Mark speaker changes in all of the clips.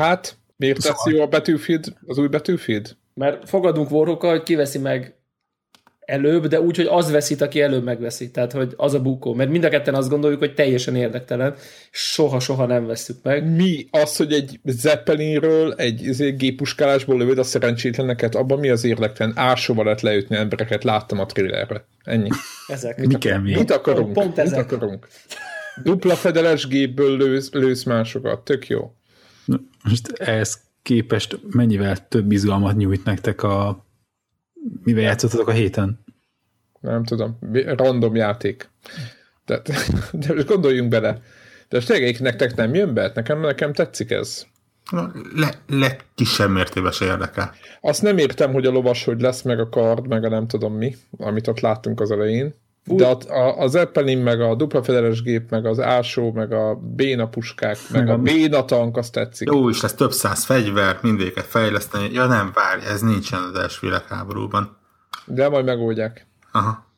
Speaker 1: Tehát miért szóval. tesz jó a Battlefield, az új Battlefield?
Speaker 2: Mert fogadunk Warhawkkal, hogy kiveszi meg előbb, de úgy, hogy az veszít, aki előbb megveszi. Tehát, hogy az a bukó. Mert mind a ketten azt gondoljuk, hogy teljesen érdektelen. Soha-soha nem veszük meg.
Speaker 1: Mi az, hogy egy Zeppelinről, egy izé, gépuskálásból lövöd a szerencsétleneket, abban mi az érdektelen? Ásóval lehet leütni embereket, láttam a thrillerre. Ennyi.
Speaker 2: Ezek.
Speaker 3: Mit, mi kell, mi?
Speaker 1: mit akarunk? Pont ezek. Mit akarunk? Dupla fedeles gépből lősz, lősz másokat. Tök jó.
Speaker 3: Most ehhez képest mennyivel több izgalmat nyújt nektek a mivel játszottatok a héten?
Speaker 1: Nem tudom, random játék. De, de most gondoljunk bele. De most tényleg nektek nem jön be? Nekem, nekem tetszik ez.
Speaker 4: Le, legkisebb mértében se érdekel.
Speaker 1: Azt nem értem, hogy a lovas hogy lesz, meg a kard, meg a nem tudom mi, amit ott láttunk az elején. De a, a, a Zeppelin, meg a dupla federes gép, meg az ásó, meg a béna puskák, meg, meg a béna tank, azt tetszik.
Speaker 4: Jó is lesz több száz fegyver, mindéket fejleszteni. Ja nem, várj, ez nincsen az első világháborúban.
Speaker 1: De majd megoldják.
Speaker 4: Aha.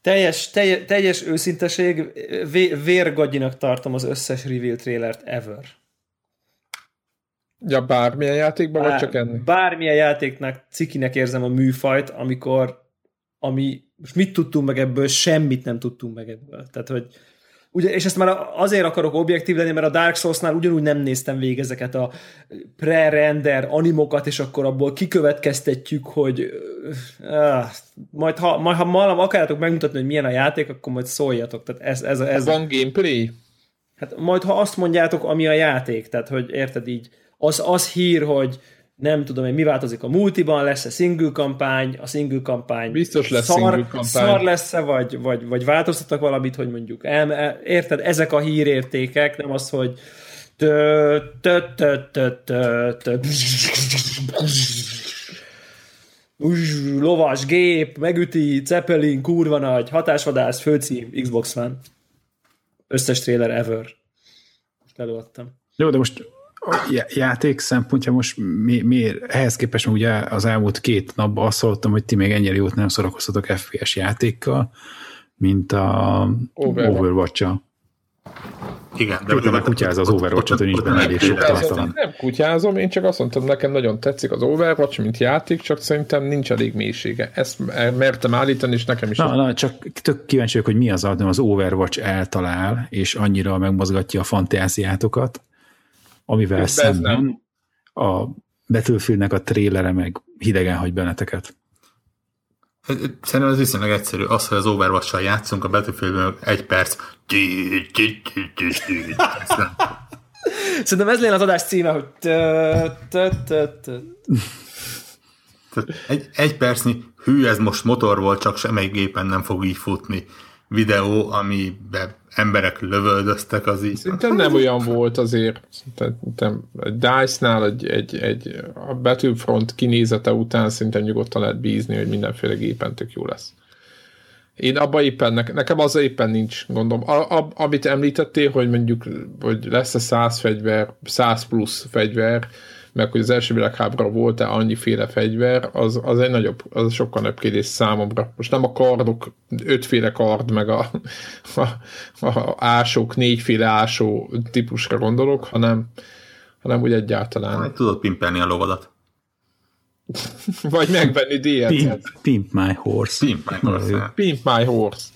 Speaker 2: Teljes, teljes, teljes őszinteség, vé, vérgagyinak tartom az összes reveal trailert ever.
Speaker 1: Ja, bármilyen játékban, Bár, vagy csak ennek?
Speaker 2: Bármilyen játéknak cikinek érzem a műfajt, amikor ami most mit tudtunk meg ebből, semmit nem tudtunk meg ebből. Tehát, hogy ugye, és ezt már azért akarok objektív lenni, mert a Dark Souls-nál ugyanúgy nem néztem végig ezeket a pre-render animokat, és akkor abból kikövetkeztetjük, hogy uh, majd ha, majd ha malam akarjátok megmutatni, hogy milyen a játék, akkor majd szóljatok. Tehát ez, ez, ez,
Speaker 1: Van gameplay?
Speaker 2: Hát majd ha azt mondjátok, ami a játék, tehát hogy érted így, az, az hír, hogy nem tudom hogy mi változik a multiban, lesz-e single kampány, a single kampány
Speaker 1: Biztos lesz szar, single kampány.
Speaker 2: Szar lesz-e, vagy, vagy, vagy változtattak valamit, hogy mondjuk, el, érted, ezek a hírértékek, nem az, hogy lovas gép, megüti, Zeppelin, kurva nagy, hatásvadász, főcím, Xbox One. Összes trailer ever. Most előadtam.
Speaker 3: Jó, de most a játék szempontja most mi, miért, ehhez képest ugye az elmúlt két napban azt hallottam, hogy ti még ennyire jót nem szórakoztatok FPS játékkal, mint a Overwatch-a. overwatch
Speaker 4: Igen,
Speaker 3: de a kutyáz az Overwatch-ot, hogy nincs benne elég sok
Speaker 1: tartalom. Nem kutyázom, én csak azt mondtam, nekem nagyon tetszik az Overwatch, mint játék, csak szerintem nincs elég mélysége. Ezt mertem állítani, és nekem is.
Speaker 3: Na, na csak tök kíváncsi vagyok, hogy mi az, az Overwatch eltalál, és annyira megmozgatja a fantáziátokat, amivel Ez szemben a Battlefieldnek a trélere meg hidegen hagy benneteket.
Speaker 4: Szerintem ez viszonylag egyszerű. Az, hogy az overwatch játszunk, a Battlefieldben egy perc.
Speaker 2: Szerintem ez lenne az adás címe, hogy
Speaker 4: egy, egy percnyi, hű, ez most motor volt, csak semmelyik gépen nem fog így futni videó, amiben emberek lövöldöztek, az így.
Speaker 1: Szerintem nem olyan volt azért. Szerintem egy DICE-nál egy, egy, egy a Battlefront kinézete után szerintem nyugodtan lehet bízni, hogy mindenféle gépen tök jó lesz. Én abban éppen, nekem az éppen nincs gondom. A, a, amit említettél, hogy mondjuk, hogy lesz-e 100 fegyver, 100 plusz fegyver, meg hogy az első világháború volt-e annyiféle fegyver, az, az egy nagyobb, az sokkal nagyobb kérdés számomra. Most nem a kardok, ötféle kard, meg a, a, a ásók, négyféle ásó típusra gondolok, hanem, hanem úgy egyáltalán.
Speaker 4: Hát, tudod pimpelni a lovadat.
Speaker 1: Vagy megvenni díjat.
Speaker 3: Pimp, pimp my horse.
Speaker 4: Pimp my horse.
Speaker 1: Pimp my horse.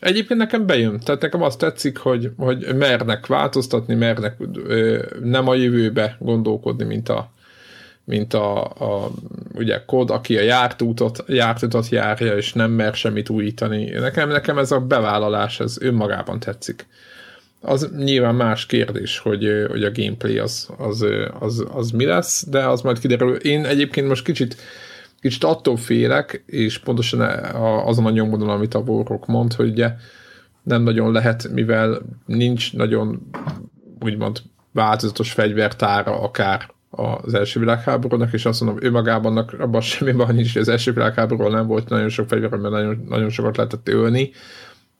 Speaker 1: Egyébként nekem bejön, tehát nekem azt tetszik, hogy, hogy mernek változtatni, mernek ö, nem a jövőbe gondolkodni, mint a, mint a, a ugye kod, aki a járt útot, járt utat járja, és nem mer semmit újítani. Nekem, nekem ez a bevállalás, ez önmagában tetszik. Az nyilván más kérdés, hogy, hogy a gameplay az, az, az, az mi lesz, de az majd kiderül. Én egyébként most kicsit kicsit attól félek, és pontosan azon a nyomvonalon, amit a Warrock mond, hogy ugye nem nagyon lehet, mivel nincs nagyon úgymond változatos fegyvertára akár az első világháborúnak, és azt mondom, ő magában abban semmi baj nincs, az első világháborúról nem volt nagyon sok fegyver, mert nagyon, nagyon sokat lehetett ölni,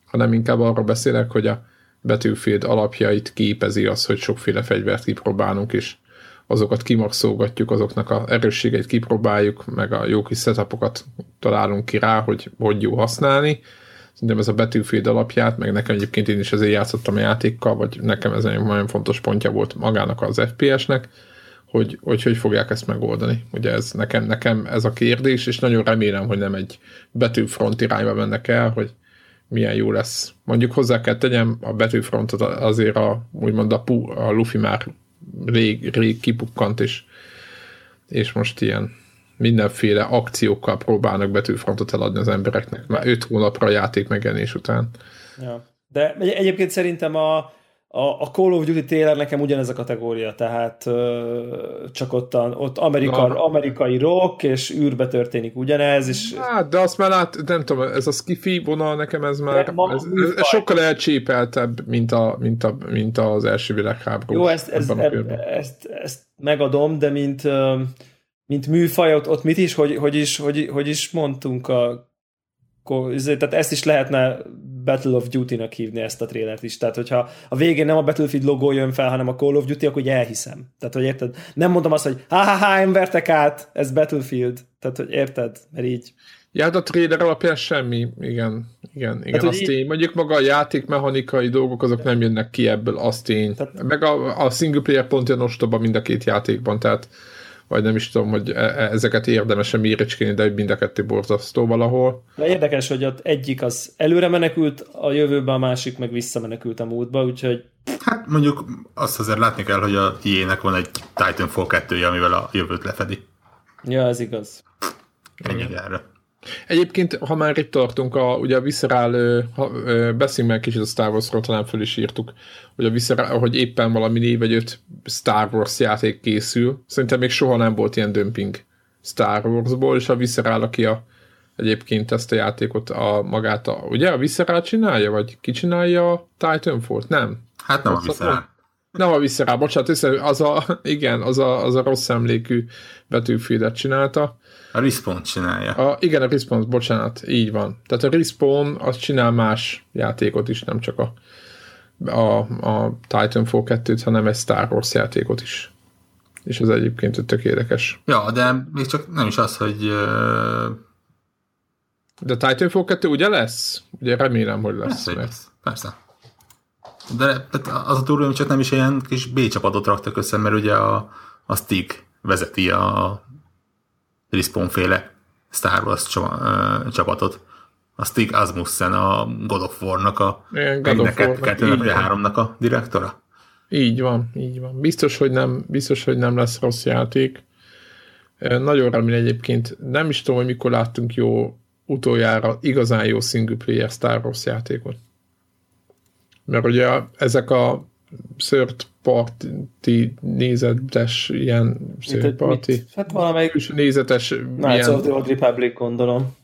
Speaker 1: hanem inkább arról beszélek, hogy a Battlefield alapjait képezi az, hogy sokféle fegyvert kipróbálunk, és azokat kimaxolgatjuk, azoknak a erősségeit kipróbáljuk, meg a jó kis setupokat találunk ki rá, hogy hogy jó használni. Szerintem ez a Battlefield alapját, meg nekem egyébként én is ezért játszottam a játékkal, vagy nekem ez egy nagyon fontos pontja volt magának az FPS-nek, hogy, hogy hogy fogják ezt megoldani. Ugye ez nekem, nekem ez a kérdés, és nagyon remélem, hogy nem egy Battlefront irányba mennek el, hogy milyen jó lesz. Mondjuk hozzá kell tegyem, a Battlefrontot azért a, úgymond a, a Luffy már rég, rég kipukkant, és, és most ilyen mindenféle akciókkal próbálnak betűfrontot eladni az embereknek, már öt hónapra játék megjelenés után.
Speaker 2: Ja. De egyébként szerintem a, a, a Call of Duty trailer nekem ugyanez a kategória, tehát ö, csak ott, a, ott Amerika, Na. amerikai rock, és űrbe történik ugyanez. És...
Speaker 1: Hát, de azt már lát, nem tudom, ez a skifi vonal nekem ez már ma, ez, ez, ez sokkal elcsépeltebb, mint, a, mint, a, mint az első világháború.
Speaker 2: Jó, ezt, ezt, ezt, ezt, ezt megadom, de mint mint műfaj, ott, ott mit is, hogy, hogy is, hogy, hogy is mondtunk a izé, tehát ezt is lehetne Battle of Duty-nak hívni ezt a trélert is. Tehát, hogyha a végén nem a Battlefield logó jön fel, hanem a Call of Duty, akkor ugye elhiszem. Tehát, hogy érted? Nem mondom azt, hogy ha-ha-ha, embertek át, ez Battlefield. Tehát, hogy érted? Mert így.
Speaker 1: Ja, de a trailer alapján semmi, igen, igen, igen, hát, azt így... Mondjuk maga a játékmechanikai dolgok, azok nem jönnek ki ebből, azt tény. Tehát... Meg a, a single player pont olyan ostoba mind a két játékban, tehát vagy nem is tudom, hogy e, e, ezeket érdemes -e méricskélni, de mind a kettő borzasztó valahol.
Speaker 2: De érdekes, hogy ott egyik az előre menekült a jövőbe, a másik meg visszamenekült a múltba, úgyhogy...
Speaker 4: Hát mondjuk azt azért látni kell, hogy a ea van egy Titanfall 2 amivel a jövőt lefedi.
Speaker 2: Ja, ez igaz.
Speaker 4: Ennyi erre.
Speaker 1: Egyébként, ha már itt tartunk, a, ugye a Visceral, beszéljünk meg kicsit a Star Wars-ról, talán föl is írtuk, hogy, a Visceral, hogy éppen valami négy vagy öt Star Wars játék készül. Szerintem még soha nem volt ilyen dömping Star Wars-ból, és a Visceral, aki a, egyébként ezt a játékot a magát, a, ugye a Visceral csinálja, vagy ki csinálja a Titanfall-t? Nem?
Speaker 4: Hát nem a Visceral.
Speaker 1: Nem a Visceral, bocsánat, az a, igen, az a, az a rossz emlékű betűfédet csinálta
Speaker 4: a Respawn csinálja.
Speaker 1: A, igen, a Respawn, bocsánat, így van. Tehát a Respawn az csinál más játékot is, nem csak a, a, a Titanfall 2-t, hanem egy Star Wars játékot is. És az egyébként tök érdekes.
Speaker 4: Ja, de még csak nem is az, hogy... Uh...
Speaker 1: De Titanfall 2 ugye lesz? Ugye remélem, hogy lesz.
Speaker 4: Persze, mert... lesz. Persze. De az a túró, csak nem is ilyen kis B csapatot raktak össze, mert ugye a, a Stig vezeti a Respawn-féle Star Wars csapatot. A Stig Asmussen, a God of War-nak a 2-3-nak a direktora.
Speaker 1: Így van, így van. Biztos, hogy nem, biztos, hogy nem lesz rossz játék. Nagyon remélem egyébként, nem is tudom, hogy mikor láttunk jó utoljára igazán jó single player Star Wars játékot. Mert ugye ezek a third party nézetes ilyen third party. Mit?
Speaker 2: Hát valamelyik
Speaker 1: nézetes
Speaker 2: Knights ilyen... of the Old Republic gondolom.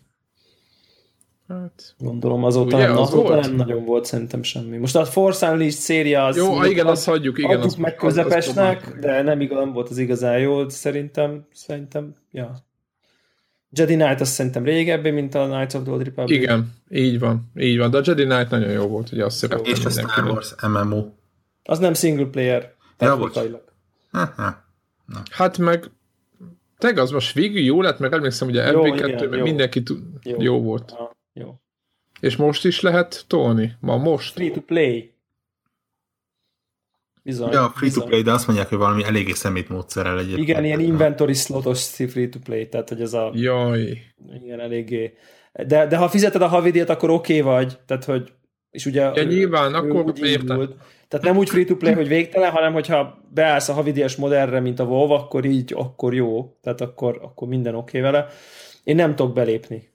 Speaker 2: Hát, gondolom azóta, ugye, nem, az azóta volt? nem nagyon volt szerintem semmi. Most a Force Unleashed széria az...
Speaker 1: Jó, igen, azt hagyjuk, igen.
Speaker 2: Azt meg közepesnek, az, de nem igaz, nem volt az igazán jó, szerintem, szerintem, ja. Jedi Knight azt szerintem régebbi, mint a Knights of the Old Republic.
Speaker 1: Igen, így van, így van, de a Jedi Knight nagyon jó volt, ugye azt szerettem
Speaker 4: És a Star Wars MMO.
Speaker 2: Az nem single player. Ja,
Speaker 1: Hát meg teg az most végül jó lett, meg emlékszem, hogy a MV2 meg mindenki tud... jó. jó volt. Ha,
Speaker 2: jó.
Speaker 1: És most is lehet tolni? Ma most?
Speaker 2: Free to play.
Speaker 4: Bizony, ja, free bizony. to play, de azt mondják, hogy valami eléggé szemét módszerrel egyébként.
Speaker 2: Igen, ilyen inventory slotos free to play, tehát hogy ez a...
Speaker 1: Jaj.
Speaker 2: Igen, eléggé. De, de ha fizeted a havidíjat, akkor oké okay vagy, tehát hogy és ugye
Speaker 1: ja, nyilván, akkor értem.
Speaker 2: Tehát nem úgy free-to-play, hogy végtelen, hanem hogyha beállsz a havidias modellre, mint a WoW, akkor így, akkor jó. Tehát akkor, akkor minden oké okay vele. Én nem tudok belépni.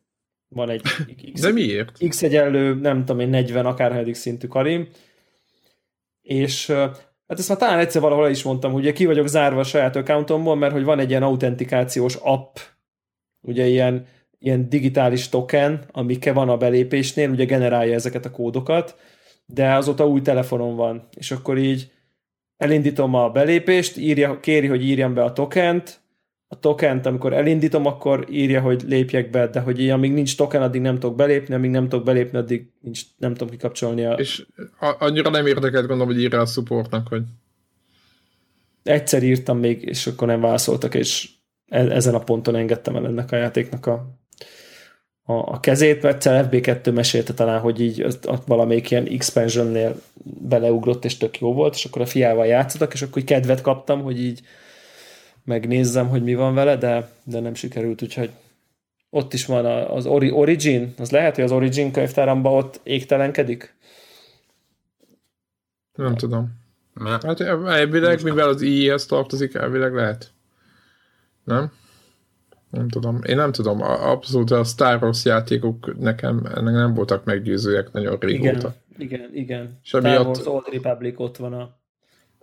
Speaker 2: Van egy
Speaker 1: X, De miért?
Speaker 2: X egyenlő, nem tudom én, 40 akárhányadik szintű karim. És hát ezt már talán egyszer valahol is mondtam, hogy ugye ki vagyok zárva a saját accountomból, mert hogy van egy ilyen autentikációs app, ugye ilyen, ilyen digitális token, amikkel van a belépésnél, ugye generálja ezeket a kódokat, de azóta új telefonom van, és akkor így elindítom a belépést, írja, kéri, hogy írjam be a tokent, a tokent, amikor elindítom, akkor írja, hogy lépjek be, de hogy így, amíg nincs token, addig nem tudok belépni, amíg nem tudok belépni, addig nincs, nem tudom kikapcsolni a...
Speaker 1: És annyira nem érdekelt gondolom, hogy írja a supportnak, hogy...
Speaker 2: Egyszer írtam még, és akkor nem válaszoltak, és e- ezen a ponton engedtem el ennek a játéknak a, a, a kezét, mert FB2 mesélte talán, hogy így ott, valamelyik ilyen expansionnél beleugrott, és tök jó volt, és akkor a fiával játszottak, és akkor kedvet kaptam, hogy így megnézzem, hogy mi van vele, de, de nem sikerült, úgyhogy ott is van az Origin, az lehet, hogy az Origin könyvtáramba ott égtelenkedik?
Speaker 1: Nem tudom. Mert? Hát elvileg, mivel az IE-hez tartozik, elvileg lehet. Nem? Nem tudom. Én nem tudom. Abszolút a Star Wars játékok nekem ennek nem voltak meggyőzőek nagyon régóta.
Speaker 2: Igen, igen, igen. Star emiatt... Wars Old Republic ott van a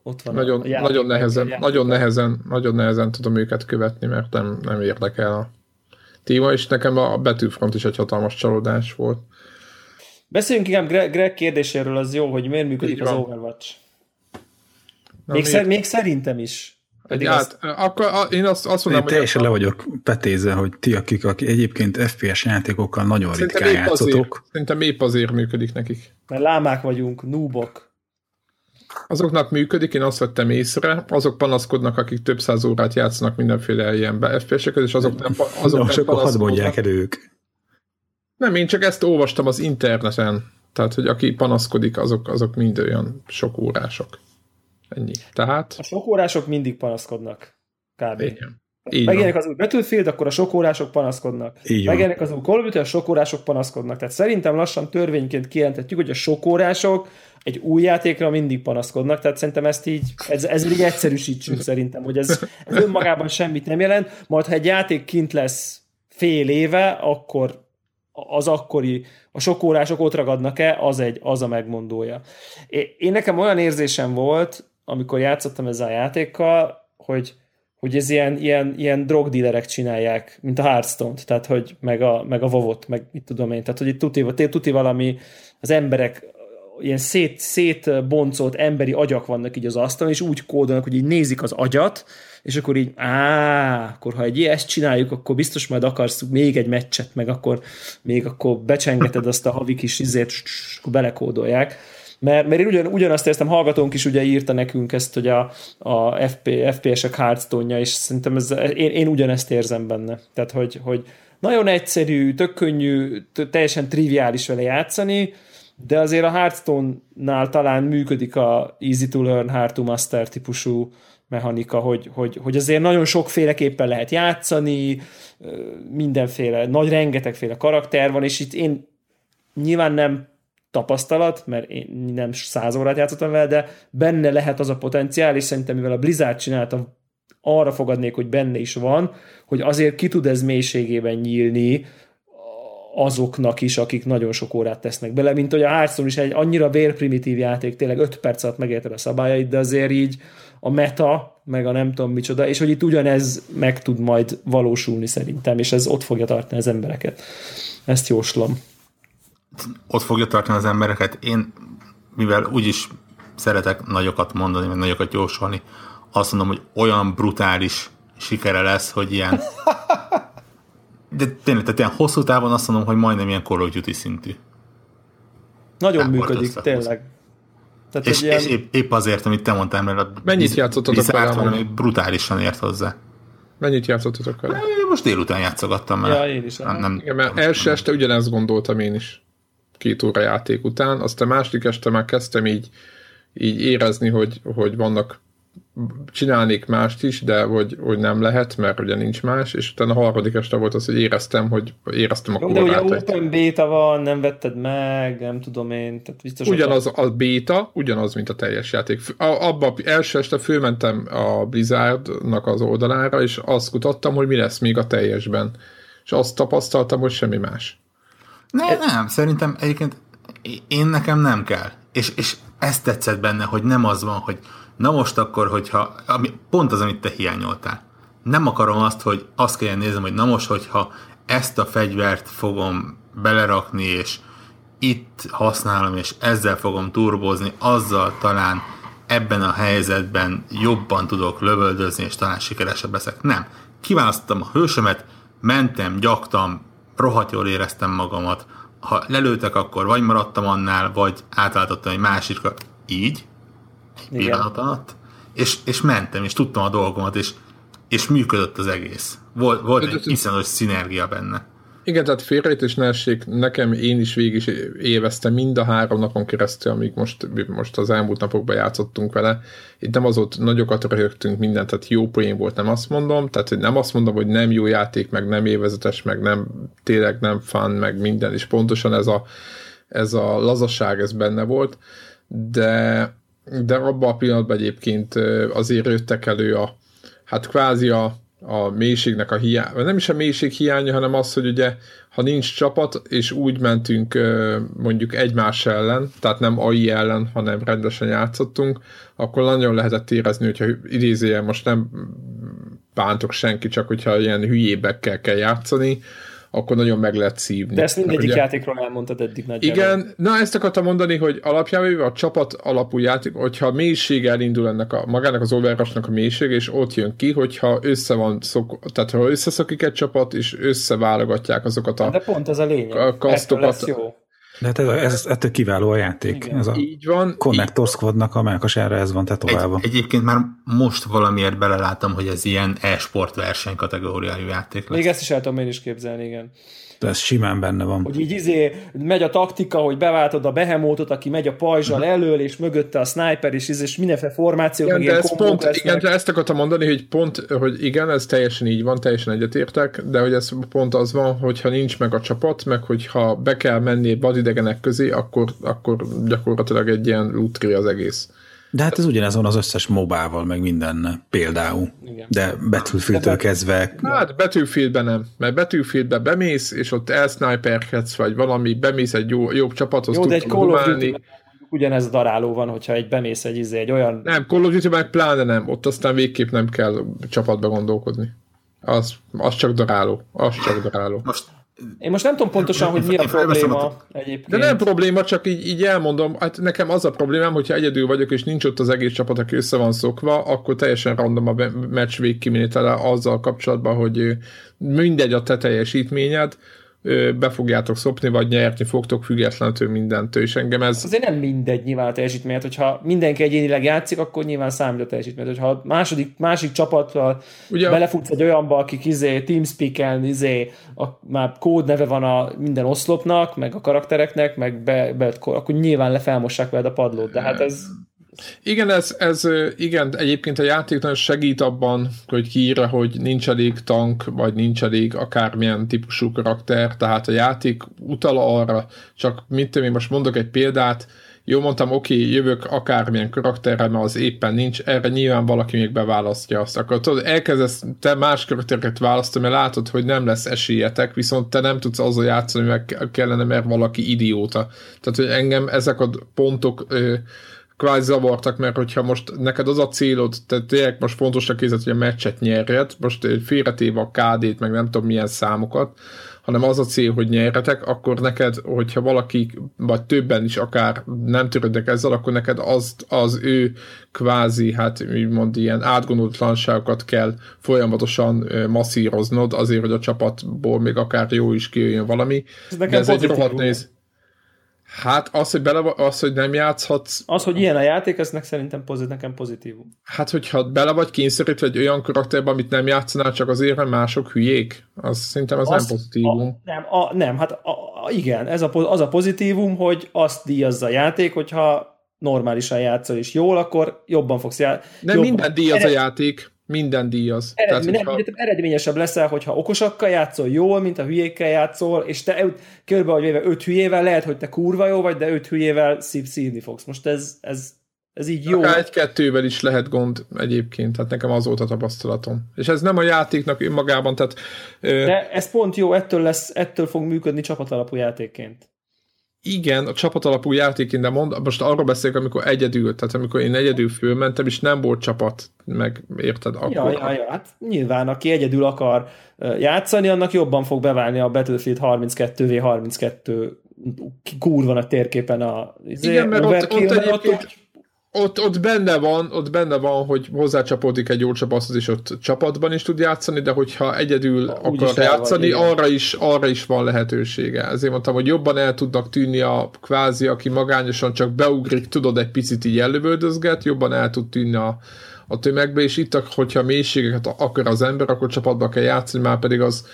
Speaker 2: ott van
Speaker 1: nagyon, a, nagyon, nehezen, nagyon, nehezen, nagyon nehezen tudom őket követni, mert nem, nem érdekel a téma, és nekem a Betűfront is egy hatalmas csalódás volt.
Speaker 2: Beszéljünk inkább Greg, Greg kérdéséről, az jó, hogy miért működik az Overwatch. Na, még, szer, még szerintem is.
Speaker 1: Pedig át, azt... akkor én azt, azt mondom,
Speaker 3: én teljesen le vagyok petézve, hogy ti, akik, akik egyébként FPS játékokkal nagyon Szerintem ritkán játszotok.
Speaker 1: Szerintem épp azért működik nekik.
Speaker 2: Mert lámák vagyunk, núbok.
Speaker 1: Azoknak működik, én azt vettem észre, azok panaszkodnak, akik több száz órát játszanak mindenféle ilyen FPS-eket, és azok nem, azok
Speaker 3: no, nem hadd mondják el ők.
Speaker 1: Nem, én csak ezt olvastam az interneten. Tehát, hogy aki panaszkodik, azok, azok mind olyan sok órások. Ennyi. Tehát...
Speaker 2: A sok órások mindig panaszkodnak. Kb. Igen. Megjelenik az új Battlefield, akkor a sok órások panaszkodnak. Megjelenik az új Call of Duty, a sok órások panaszkodnak. Tehát szerintem lassan törvényként kijelentetjük, hogy a sok órások egy új játékra mindig panaszkodnak, tehát szerintem ezt így, ez, ez így egyszerűsítsünk szerintem, hogy ez, ez önmagában semmit nem jelent, majd ha egy játék kint lesz fél éve, akkor az akkori, a sok órások ott ragadnak-e, az, egy, az a megmondója. Én nekem olyan érzésem volt, amikor játszottam ezzel a játékkal, hogy, hogy ez ilyen, ilyen, ilyen drogdílerek csinálják, mint a Hearthstone-t, tehát hogy meg a, meg a Vovot, meg mit tudom én, tehát hogy itt tuti, tuti valami, az emberek ilyen szét, szétboncolt emberi agyak vannak így az asztalon, és úgy kódolnak, hogy így nézik az agyat, és akkor így, á, akkor ha egy ezt csináljuk, akkor biztos majd akarsz még egy meccset, meg akkor még akkor becsengeted azt a havi kis izét, és akkor belekódolják. Mert, mert én ugyan, ugyanazt értem, hallgatónk is ugye írta nekünk ezt, hogy a, a FP, FPS-ek hearthstone és szerintem ez, én, én ugyanezt érzem benne. Tehát, hogy, hogy nagyon egyszerű, tök könnyű, teljesen triviális vele játszani, de azért a Hearthstone-nál talán működik a easy to learn, hard to master típusú mechanika, hogy, hogy, hogy azért nagyon sokféleképpen lehet játszani, mindenféle, nagy rengetegféle karakter van, és itt én nyilván nem tapasztalat, mert én nem száz órát játszottam vele, de benne lehet az a potenciál, és szerintem mivel a Blizzard csinálta, arra fogadnék, hogy benne is van, hogy azért ki tud ez mélységében nyílni azoknak is, akik nagyon sok órát tesznek bele, mint hogy a Hearthstone is egy annyira vérprimitív játék, tényleg 5 perc alatt megérted a szabályait, de azért így a meta, meg a nem tudom micsoda, és hogy itt ugyanez meg tud majd valósulni szerintem, és ez ott fogja tartani az embereket. Ezt jóslom.
Speaker 4: Ott fogja tartani az embereket. Én, mivel úgyis szeretek nagyokat mondani, meg nagyokat jósolni, azt mondom, hogy olyan brutális sikere lesz, hogy ilyen de tényleg, tehát ilyen hosszú távon azt mondom, hogy majdnem ilyen Call of Duty szintű.
Speaker 2: Nagyon működik, tényleg.
Speaker 4: Tehát és, ilyen... és épp, épp, azért, amit te mondtál, mert a
Speaker 1: Mennyit játszottatok
Speaker 4: vele? valami brutálisan ért hozzá.
Speaker 1: Mennyit játszottatok vele?
Speaker 4: Most délután játszogattam vele.
Speaker 2: Ja, én is. Nem,
Speaker 1: nem, Igen, mert első este ugyanezt gondoltam én is. Két óra játék után, aztán második este már kezdtem így, így érezni, hogy, hogy vannak csinálnék mást is, de hogy, hogy nem lehet, mert ugye nincs más, és utána a harmadik este volt az, hogy éreztem, hogy éreztem a
Speaker 2: korlát. De ugye open beta van, nem vetted meg, nem tudom én, tehát biztos...
Speaker 1: Ugyanaz a beta, ugyanaz, mint a teljes játék. Abba első este fölmentem a Blizzardnak az oldalára, és azt kutattam, hogy mi lesz még a teljesben. És azt tapasztaltam, hogy semmi más.
Speaker 4: Nem, nem, szerintem egyébként én nekem nem kell. És, és ezt tetszett benne, hogy nem az van, hogy Na most akkor, hogyha, ami, pont az, amit te hiányoltál. Nem akarom azt, hogy azt kelljen nézem, hogy na most, hogyha ezt a fegyvert fogom belerakni, és itt használom, és ezzel fogom turbozni, azzal talán ebben a helyzetben jobban tudok lövöldözni, és talán sikeresebb leszek. Nem. Kiválasztottam a hősömet, mentem, gyaktam, rohadt jól éreztem magamat. Ha lelőtek, akkor vagy maradtam annál, vagy átváltottam egy másikra. Így, pillanat alatt, és, és mentem, és tudtam a dolgomat, és, és működött az egész. Volt, volt egy iszonyos szinergia benne.
Speaker 1: Igen, tehát félrejtés ne essék, nekem én is végig is élveztem mind a három napon keresztül, amíg most, most az elmúlt napokban játszottunk vele. Itt nem az ott nagyokat röhögtünk mindent, tehát jó poén volt, nem azt mondom, tehát hogy nem azt mondom, hogy nem jó játék, meg nem évezetes, meg nem tényleg nem fun, meg minden, és pontosan ez a, ez a lazaság, ez benne volt, de, de abban a pillanatban egyébként azért jöttek elő a, hát kvázi a, a mélységnek a hiánya, nem is a mélység hiánya, hanem az, hogy ugye, ha nincs csapat, és úgy mentünk mondjuk egymás ellen, tehát nem AI ellen, hanem rendesen játszottunk, akkor nagyon lehetett érezni, hogyha idézően most nem bántok senki, csak hogyha ilyen hülyébekkel kell játszani, akkor nagyon meg lehet szívni.
Speaker 2: De ezt mindegyik ugye, játékról elmondtad eddig
Speaker 1: nagyjából. Igen, na ezt akartam mondani, hogy alapjában a csapat alapú játék, hogyha mélység elindul ennek a, magának az overrushnak a mélység, és ott jön ki, hogyha össze van szok, tehát ha összeszokik egy csapat, és összeválogatják azokat a
Speaker 2: De pont ez a lényeg.
Speaker 1: A kasztokat,
Speaker 2: jó.
Speaker 3: De hát ez, ez, ettől kiváló a játék. Igen, ez a
Speaker 1: így van.
Speaker 3: Connector Squadnak a melkasára ez van tetoválva.
Speaker 4: Egy, egyébként már most valamiért belelátom, hogy ez ilyen e-sport verseny kategóriájú játék
Speaker 2: lesz. Még ezt is el tudom én is képzelni, igen.
Speaker 3: De ez simán benne van.
Speaker 2: Hogy így izé, megy a taktika, hogy beváltod a behemótot, aki megy a pajzsal uh-huh. elől, és mögötte a sniper, és, és mindenféle formációk,
Speaker 1: igen, de ez pont, igen, de ezt akartam mondani, hogy pont, hogy igen, ez teljesen így van, teljesen egyetértek, de hogy ez pont az van, hogyha nincs meg a csapat, meg hogyha be kell menni vadidegenek közé, akkor, akkor gyakorlatilag egy ilyen lutri az egész.
Speaker 3: De hát ez ugyanez van az összes mobával, meg minden például. Igen. De Battlefield-től kezdve...
Speaker 1: Hát Battlefieldben nem, mert Battlefieldbe bemész, és ott elsniperkedsz, vagy valami, bemész egy jó, jobb csapathoz,
Speaker 2: Jó, de egy Call of Duty ugyanez a daráló van, hogyha egy bemész egy, izé, egy olyan...
Speaker 1: Nem, Call of Duty meg pláne nem, ott aztán végképp nem kell csapatba gondolkodni. Az, az csak daráló, az csak daráló.
Speaker 2: Most én most nem tudom pontosan, hogy mi a probléma egyébként.
Speaker 1: De nem probléma, csak így, így elmondom, hát nekem az a problémám, hogyha egyedül vagyok, és nincs ott az egész csapat, aki össze van szokva, akkor teljesen random a meccs végkimenetele azzal kapcsolatban, hogy mindegy a te teljesítményed, be fogjátok szopni, vagy nyerni fogtok függetlenül mindentől, és engem ez...
Speaker 2: Azért nem mindegy nyilván a teljesítményt, hogyha mindenki egyénileg játszik, akkor nyilván számít a teljesítményt, hogyha második, másik csapattal Ugye, belefutsz egy olyanba, akik izé, Teamspeak-en, izé, a, már kód neve van a minden oszlopnak, meg a karaktereknek, meg be, be, akkor nyilván lefelmossák veled a padlót, de hát ez
Speaker 1: igen, ez, ez igen, egyébként a játék nagyon segít abban, hogy kiírja, hogy nincs elég tank, vagy nincs elég akármilyen típusú karakter, tehát a játék utal arra, csak mit én most mondok egy példát, jó, mondtam, oké, jövök akármilyen karakterrel, mert az éppen nincs, erre nyilván valaki még beválasztja azt. Akkor tudod, elkezdesz te más karaktereket választani, mert látod, hogy nem lesz esélyetek, viszont te nem tudsz azzal játszani, meg kellene, mert valaki idióta. Tehát, hogy engem ezek a pontok ö, kvázi zavartak, mert hogyha most neked az a célod, tehát tényleg most fontosnak érzed, hogy a meccset nyerjed, most félretéve a KD-t, meg nem tudom milyen számokat, hanem az a cél, hogy nyerjetek, akkor neked, hogyha valaki, vagy többen is akár nem törődnek ezzel, akkor neked az, az ő kvázi, hát úgymond ilyen átgondolatlanságokat kell folyamatosan masszíroznod, azért, hogy a csapatból még akár jó is kijöjjön valami. Ez De ez egy rohadt néz. Hát az, hogy, bele, az, hogy nem játszhatsz...
Speaker 2: Az, hogy ilyen a játék, ez szerintem pozit, nekem pozitívum.
Speaker 1: Hát, hogyha bele vagy kényszerítve egy olyan karakterben, amit nem játszanál, csak azért, mert mások hülyék, az szerintem az, az nem pozitívum.
Speaker 2: A, nem, a, nem, hát a, a, igen, ez a, az a pozitívum, hogy azt díjazza a játék, hogyha normálisan játszol és jól, akkor jobban fogsz játszani.
Speaker 1: Nem jobban. minden díjaz a játék minden díjaz.
Speaker 2: Eredmény, Tehát, hogyha... Eredményesebb leszel, hogyha okosakkal játszol jól, mint a hülyékkel játszol, és te vagy véve öt hülyével, lehet, hogy te kurva jó vagy, de öt hülyével szív szívni fogsz. Most ez, ez, ez így jó.
Speaker 1: Akár egy-kettővel is lehet gond egyébként, tehát nekem az volt a tapasztalatom. És ez nem a játéknak önmagában, tehát...
Speaker 2: De ez pont jó, ettől, lesz, ettől fog működni csapatalapú játékként
Speaker 1: igen, a csapatalapú játék, de mond, most arról beszélek, amikor egyedül, tehát amikor én egyedül fölmentem, és nem volt csapat, meg érted? Akkor...
Speaker 2: Ja, ja, ja, hát nyilván, aki egyedül akar játszani, annak jobban fog beválni a Battlefield 32v32 kurva a térképen a
Speaker 1: Igen, mert ott, ott egyébként ott, ott, benne van, ott benne van, hogy hozzácsapódik egy jó csapathoz, és ott csapatban is tud játszani, de hogyha egyedül ha, akar játszani, van, arra is, arra is van lehetősége. Ezért mondtam, hogy jobban el tudnak tűnni a kvázi, aki magányosan csak beugrik, tudod, egy picit így ellövöldözget, jobban el tud tűnni a, a tömegbe, és itt, hogyha mélységeket akar az ember, akkor csapatba kell játszani, már pedig az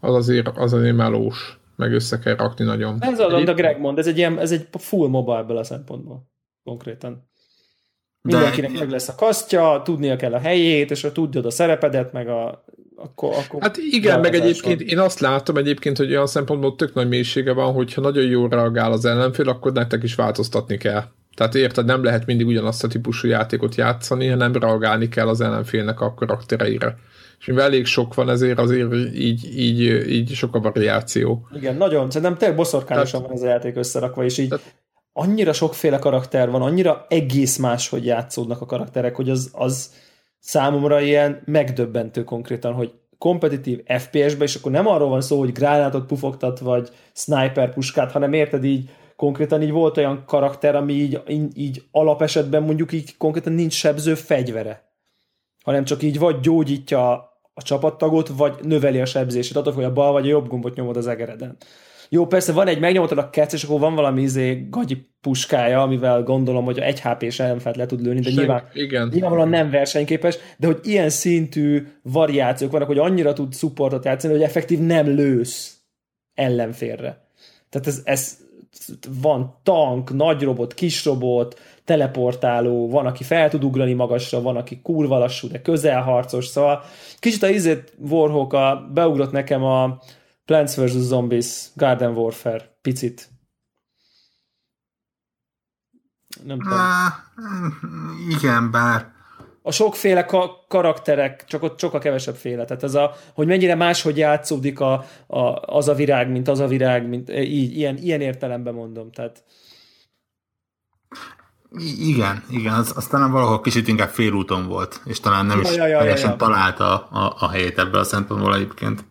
Speaker 1: az azért, az azért melós, meg össze kell rakni nagyon.
Speaker 2: Ez az, amit a Greg mond, ez egy, ilyen, ez egy full mobile a szempontból, konkrétan. Mindenkinek De... meg lesz a kasztja, tudnia kell a helyét, és ha tudod a szerepedet, meg a akkor, akkor
Speaker 1: hát igen, meg egyébként én azt látom egyébként, hogy olyan szempontból tök nagy mélysége van, hogyha nagyon jól reagál az ellenfél, akkor nektek is változtatni kell. Tehát érted, nem lehet mindig ugyanazt a típusú játékot játszani, hanem reagálni kell az ellenfélnek a karaktereire. És mivel elég sok van, ezért azért így, így, így sok a variáció.
Speaker 2: Igen, nagyon. Szerintem tényleg boszorkányosan van ez a játék összerakva, és így tehát, annyira sokféle karakter van, annyira egész más, hogy játszódnak a karakterek, hogy az, az számomra ilyen megdöbbentő konkrétan, hogy kompetitív FPS-be, és akkor nem arról van szó, hogy gránátot pufogtat, vagy sniper puskát, hanem érted így, konkrétan így volt olyan karakter, ami így, így, alapesetben mondjuk így konkrétan nincs sebző fegyvere, hanem csak így vagy gyógyítja a csapattagot, vagy növeli a sebzését, attól, hogy a bal vagy a jobb gombot nyomod az egereden. Jó, persze van egy, megnyomotad a kec, és akkor van valami izé gagyi puskája, amivel gondolom, hogy egy HP-s ellenfelt le tud lőni, de nyilván,
Speaker 1: igen.
Speaker 2: nyilvánvalóan nem versenyképes, de hogy ilyen szintű variációk vannak, hogy annyira tud supportot játszani, hogy effektív nem lősz ellenfélre. Tehát ez, ez van tank, nagy robot, kis robot, teleportáló, van, aki fel tud ugrani magasra, van, aki kurva lassú, de közelharcos, szóval kicsit a izét Warhawk a, beugrott nekem a, Plants vs. Zombies, Garden Warfare, picit.
Speaker 4: Nem tudom. Igen, bár
Speaker 2: a sokféle ka- karakterek, csak ott sokkal kevesebb féle. Tehát ez a, hogy mennyire máshogy játszódik a, a, az a virág, mint az a virág, mint e, így, ilyen, ilyen értelemben mondom. Tehát...
Speaker 4: I- igen, igen, az, az talán valahol kicsit inkább félúton volt, és talán nem ja, is ja, ja, teljesen ja, ja. találta a, a helyét ebből a szempontból egyébként.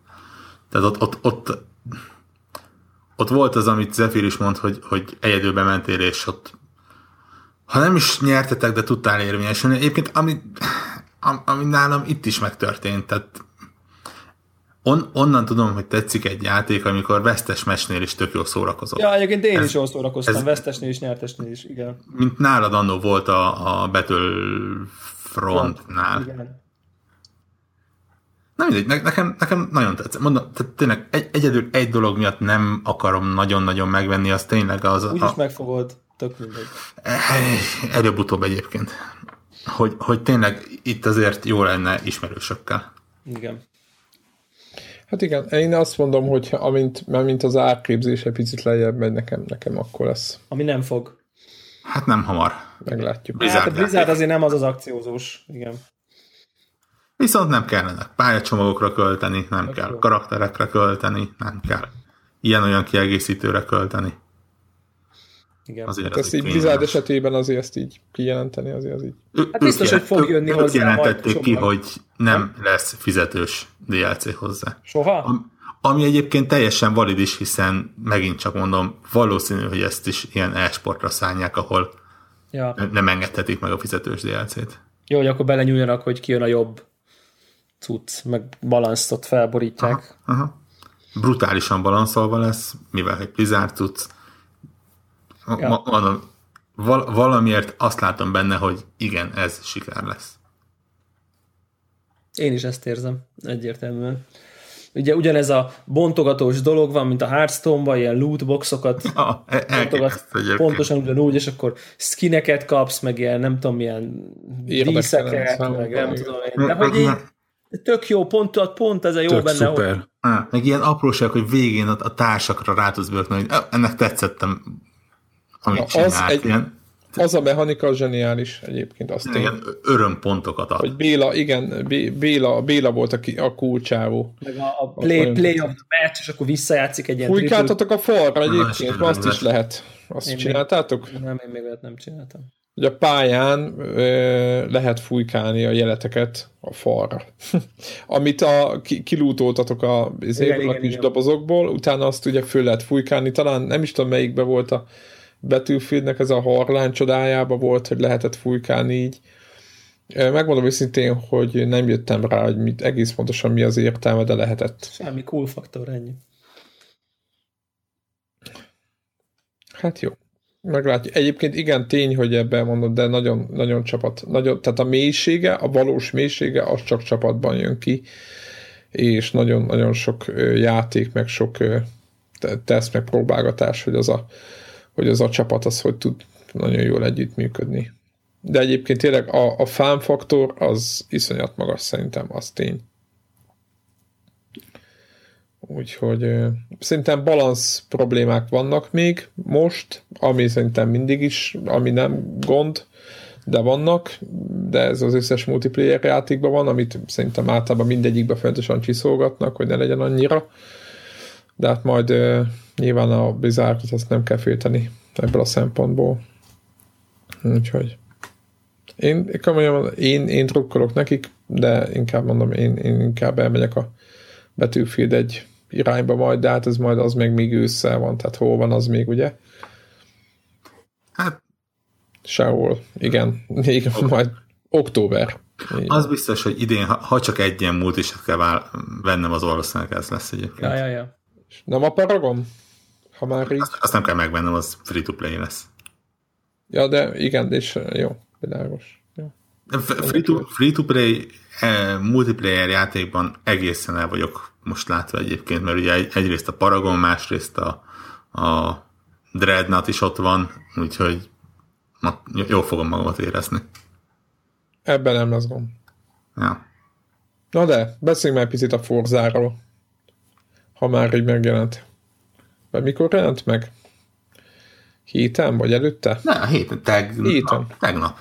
Speaker 4: Tehát ott, ott, ott, ott volt az, amit Zephyr is mond, hogy, hogy egyedülbe mentél, és ott ha nem is nyertetek, de tudtál érvényesülni. Egyébként, ami, ami nálam itt is megtörtént, tehát on, onnan tudom, hogy tetszik egy játék, amikor vesztes mesnél is tök jól szórakozott.
Speaker 2: Ja, egyébként én ez, is jól szórakoztam, ez, vesztesnél is, nyertesnél is, igen.
Speaker 4: Mint nálad annó volt a, a Battlefrontnál. Igen. Na mindegy, nekem, nekem nagyon tetszett. Mondom, tehát tényleg egy, egyedül egy dolog miatt nem akarom nagyon-nagyon megvenni, az tényleg az...
Speaker 2: Úgyis a... megfogod, tök mindegy.
Speaker 4: Előbb-utóbb egyébként. Hogy, hogy tényleg itt azért jó lenne ismerősökkel.
Speaker 2: Igen.
Speaker 1: Hát igen, én azt mondom, hogy amint, mint az árképzése picit lejjebb megy nekem, nekem akkor lesz.
Speaker 2: Ami nem fog.
Speaker 4: Hát nem hamar.
Speaker 1: Meglátjuk.
Speaker 2: Blizzard, hát a Blizzard azért nem az az akciózós, igen.
Speaker 4: Viszont nem kellene pályacsomagokra költeni, nem Ez kell jó. karakterekre költeni, nem kell ilyen-olyan kiegészítőre költeni.
Speaker 2: Igen.
Speaker 1: Azért hát ezt így Blizzard esetében azért ezt így kijelenteni, azért az így.
Speaker 2: Hát biztos, hogy fog jönni hozzá.
Speaker 4: jelentették ki, hogy nem lesz fizetős DLC hozzá.
Speaker 2: Soha?
Speaker 4: Ami egyébként teljesen valid is, hiszen megint csak mondom, valószínű, hogy ezt is ilyen e-sportra szállják, ahol ja. nem engedhetik meg a fizetős DLC-t.
Speaker 2: Jó, hogy akkor belenyúljanak, hogy ki jön a jobb cucc, meg balanszt felborítják.
Speaker 4: Aha, aha. Brutálisan balanszolva lesz, mivel egy Blizzard cucc. Ja. Ma, mondom, val- valamiért azt látom benne, hogy igen, ez siker lesz.
Speaker 2: Én is ezt érzem, egyértelműen. Ugye ugyanez a bontogatós dolog van, mint a Hearthstone-ban, ilyen lootboxokat
Speaker 4: ja, bontogat,
Speaker 2: pontosan ugyanúgy, és akkor skineket kapsz, meg ilyen nem tudom, milyen díszeket, meg nem tudom én. De hogy így, Tök jó, pont, pont ez a jó Tök benne.
Speaker 4: Szuper. Hogy... Ah, meg ilyen apróság, hogy végén a, a társakra rá tudsz bőkni, hogy ennek tetszettem, amit Na, csinált. Az, egy,
Speaker 1: ilyen. az a mechanika zseniális egyébként. Azt
Speaker 4: igen, örömpontokat ad.
Speaker 1: Hogy Béla, igen, Béla, Béla volt a, a kulcsávó.
Speaker 2: Meg a, a play, play of the match, és akkor visszajátszik egy ilyen
Speaker 1: Fújkáltatok a falra egyébként, Na, azt is lehet. Azt én csináltátok?
Speaker 2: Még, nem, én még olyat nem csináltam
Speaker 1: hogy a pályán ö, lehet fújkálni a jeleteket a falra. Amit a, ki, kilútoltatok a, igen, a kis igen. dobozokból, utána azt ugye föl lehet fújkálni, talán nem is tudom melyikbe volt a Battlefieldnek ez a harlán csodájába volt, hogy lehetett fújkálni így. Megmondom őszintén, hogy nem jöttem rá, hogy mit, egész pontosan mi az értelme, de lehetett.
Speaker 2: Semmi cool faktor, ennyi.
Speaker 1: Hát jó. Meglátjuk. Egyébként igen, tény, hogy ebben mondod, de nagyon, nagyon csapat. Nagyon, tehát a mélysége, a valós mélysége, az csak csapatban jön ki. és nagyon-nagyon sok játék, meg sok teszt, meg próbálgatás, hogy az a, hogy az a csapat az hogy tud nagyon jól együttműködni. De egyébként tényleg a, a fánfaktor az iszonyat magas szerintem, az tény. Úgyhogy szerintem balansz problémák vannak még most, ami szerintem mindig is, ami nem gond, de vannak, de ez az összes multiplayer játékban van, amit szerintem általában mindegyikben fontosan csiszolgatnak, hogy ne legyen annyira. De hát majd nyilván a bizárkot azt nem kell félteni ebből a szempontból. Úgyhogy én, komolyan, én, én drukkolok nekik, de inkább mondom, én, én inkább elmegyek a Battlefield egy irányba majd, de hát ez majd az még még ősszel van, tehát hol van az még, ugye?
Speaker 4: Hát
Speaker 1: Sehol, igen. Még okay. majd október.
Speaker 4: Az biztos, hogy idén, ha, ha csak egy ilyen múlt is kell vál, vennem, az valószínűleg ez lesz egyébként.
Speaker 2: Ja, ja, ja.
Speaker 1: Nem a Paragon? Ha már így...
Speaker 4: Azt, azt nem kell megvennem, az free-to-play lesz.
Speaker 1: Ja, de igen, és jó, világos. Jó.
Speaker 4: Free-to, free-to-play eh, multiplayer játékban egészen el vagyok most látva egyébként, mert ugye egyrészt a Paragon, másrészt a, a Dreadnought is ott van, úgyhogy na, jól fogom magamat érezni.
Speaker 1: Ebben nem lesz gond.
Speaker 4: Ja.
Speaker 1: Na de, beszéljünk már picit a Forzáról. Ha már így megjelent. Vagy mikor jelent meg? Héten, vagy előtte?
Speaker 4: Ne, héten, teg, héten. tegnap.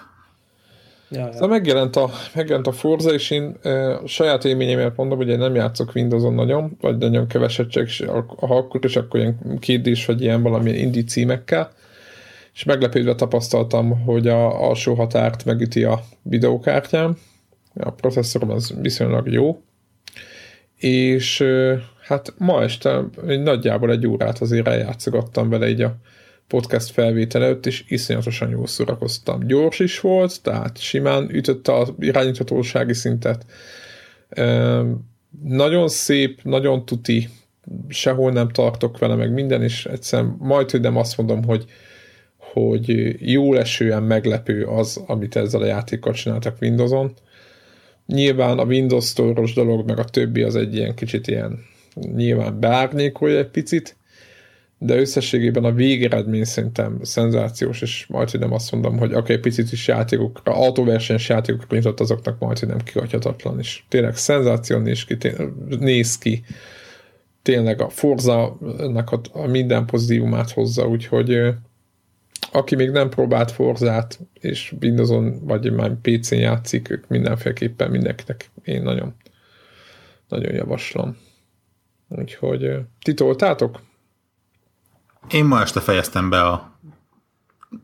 Speaker 1: Ja, ja. Szóval megjelent a, megjelent a Forza, és én e, saját élményemet mondom, hogy én nem játszok Windowson nagyon, vagy nagyon keveset, csak ha akkor is, akkor ilyen kérdés, vagy ilyen valamilyen indie címekkel, és meglepődve tapasztaltam, hogy a alsó határt megüti a videókártyám, a processzorom az viszonylag jó, és hát ma este nagyjából egy órát azért eljátszogattam vele így a podcast felvétel előtt, és iszonyatosan jól szórakoztam. Gyors is volt, tehát simán ütötte az irányíthatósági szintet. Nagyon szép, nagyon tuti, sehol nem tartok vele meg minden, és egyszerűen majd, hogy nem azt mondom, hogy hogy jó esően meglepő az, amit ezzel a játékkal csináltak Windowson. Nyilván a Windows store dolog, meg a többi az egy ilyen kicsit ilyen nyilván beárnyékolja egy picit, de összességében a végeredmény szerintem szenzációs, és majd, nem azt mondom, hogy oké, okay, picit is játékokra, autóversenyes játékokra nyitott azoknak majd, nem kihagyhatatlan, és tényleg szenzáció néz ki, néz ki tényleg a Forza-nak a, a minden pozitívumát hozza, úgyhogy aki még nem próbált Forzát, és Windowson vagy már PC-n játszik, ők mindenféleképpen mindenkinek én nagyon, nagyon javaslom. Úgyhogy ti toltátok?
Speaker 4: Én ma este fejeztem be a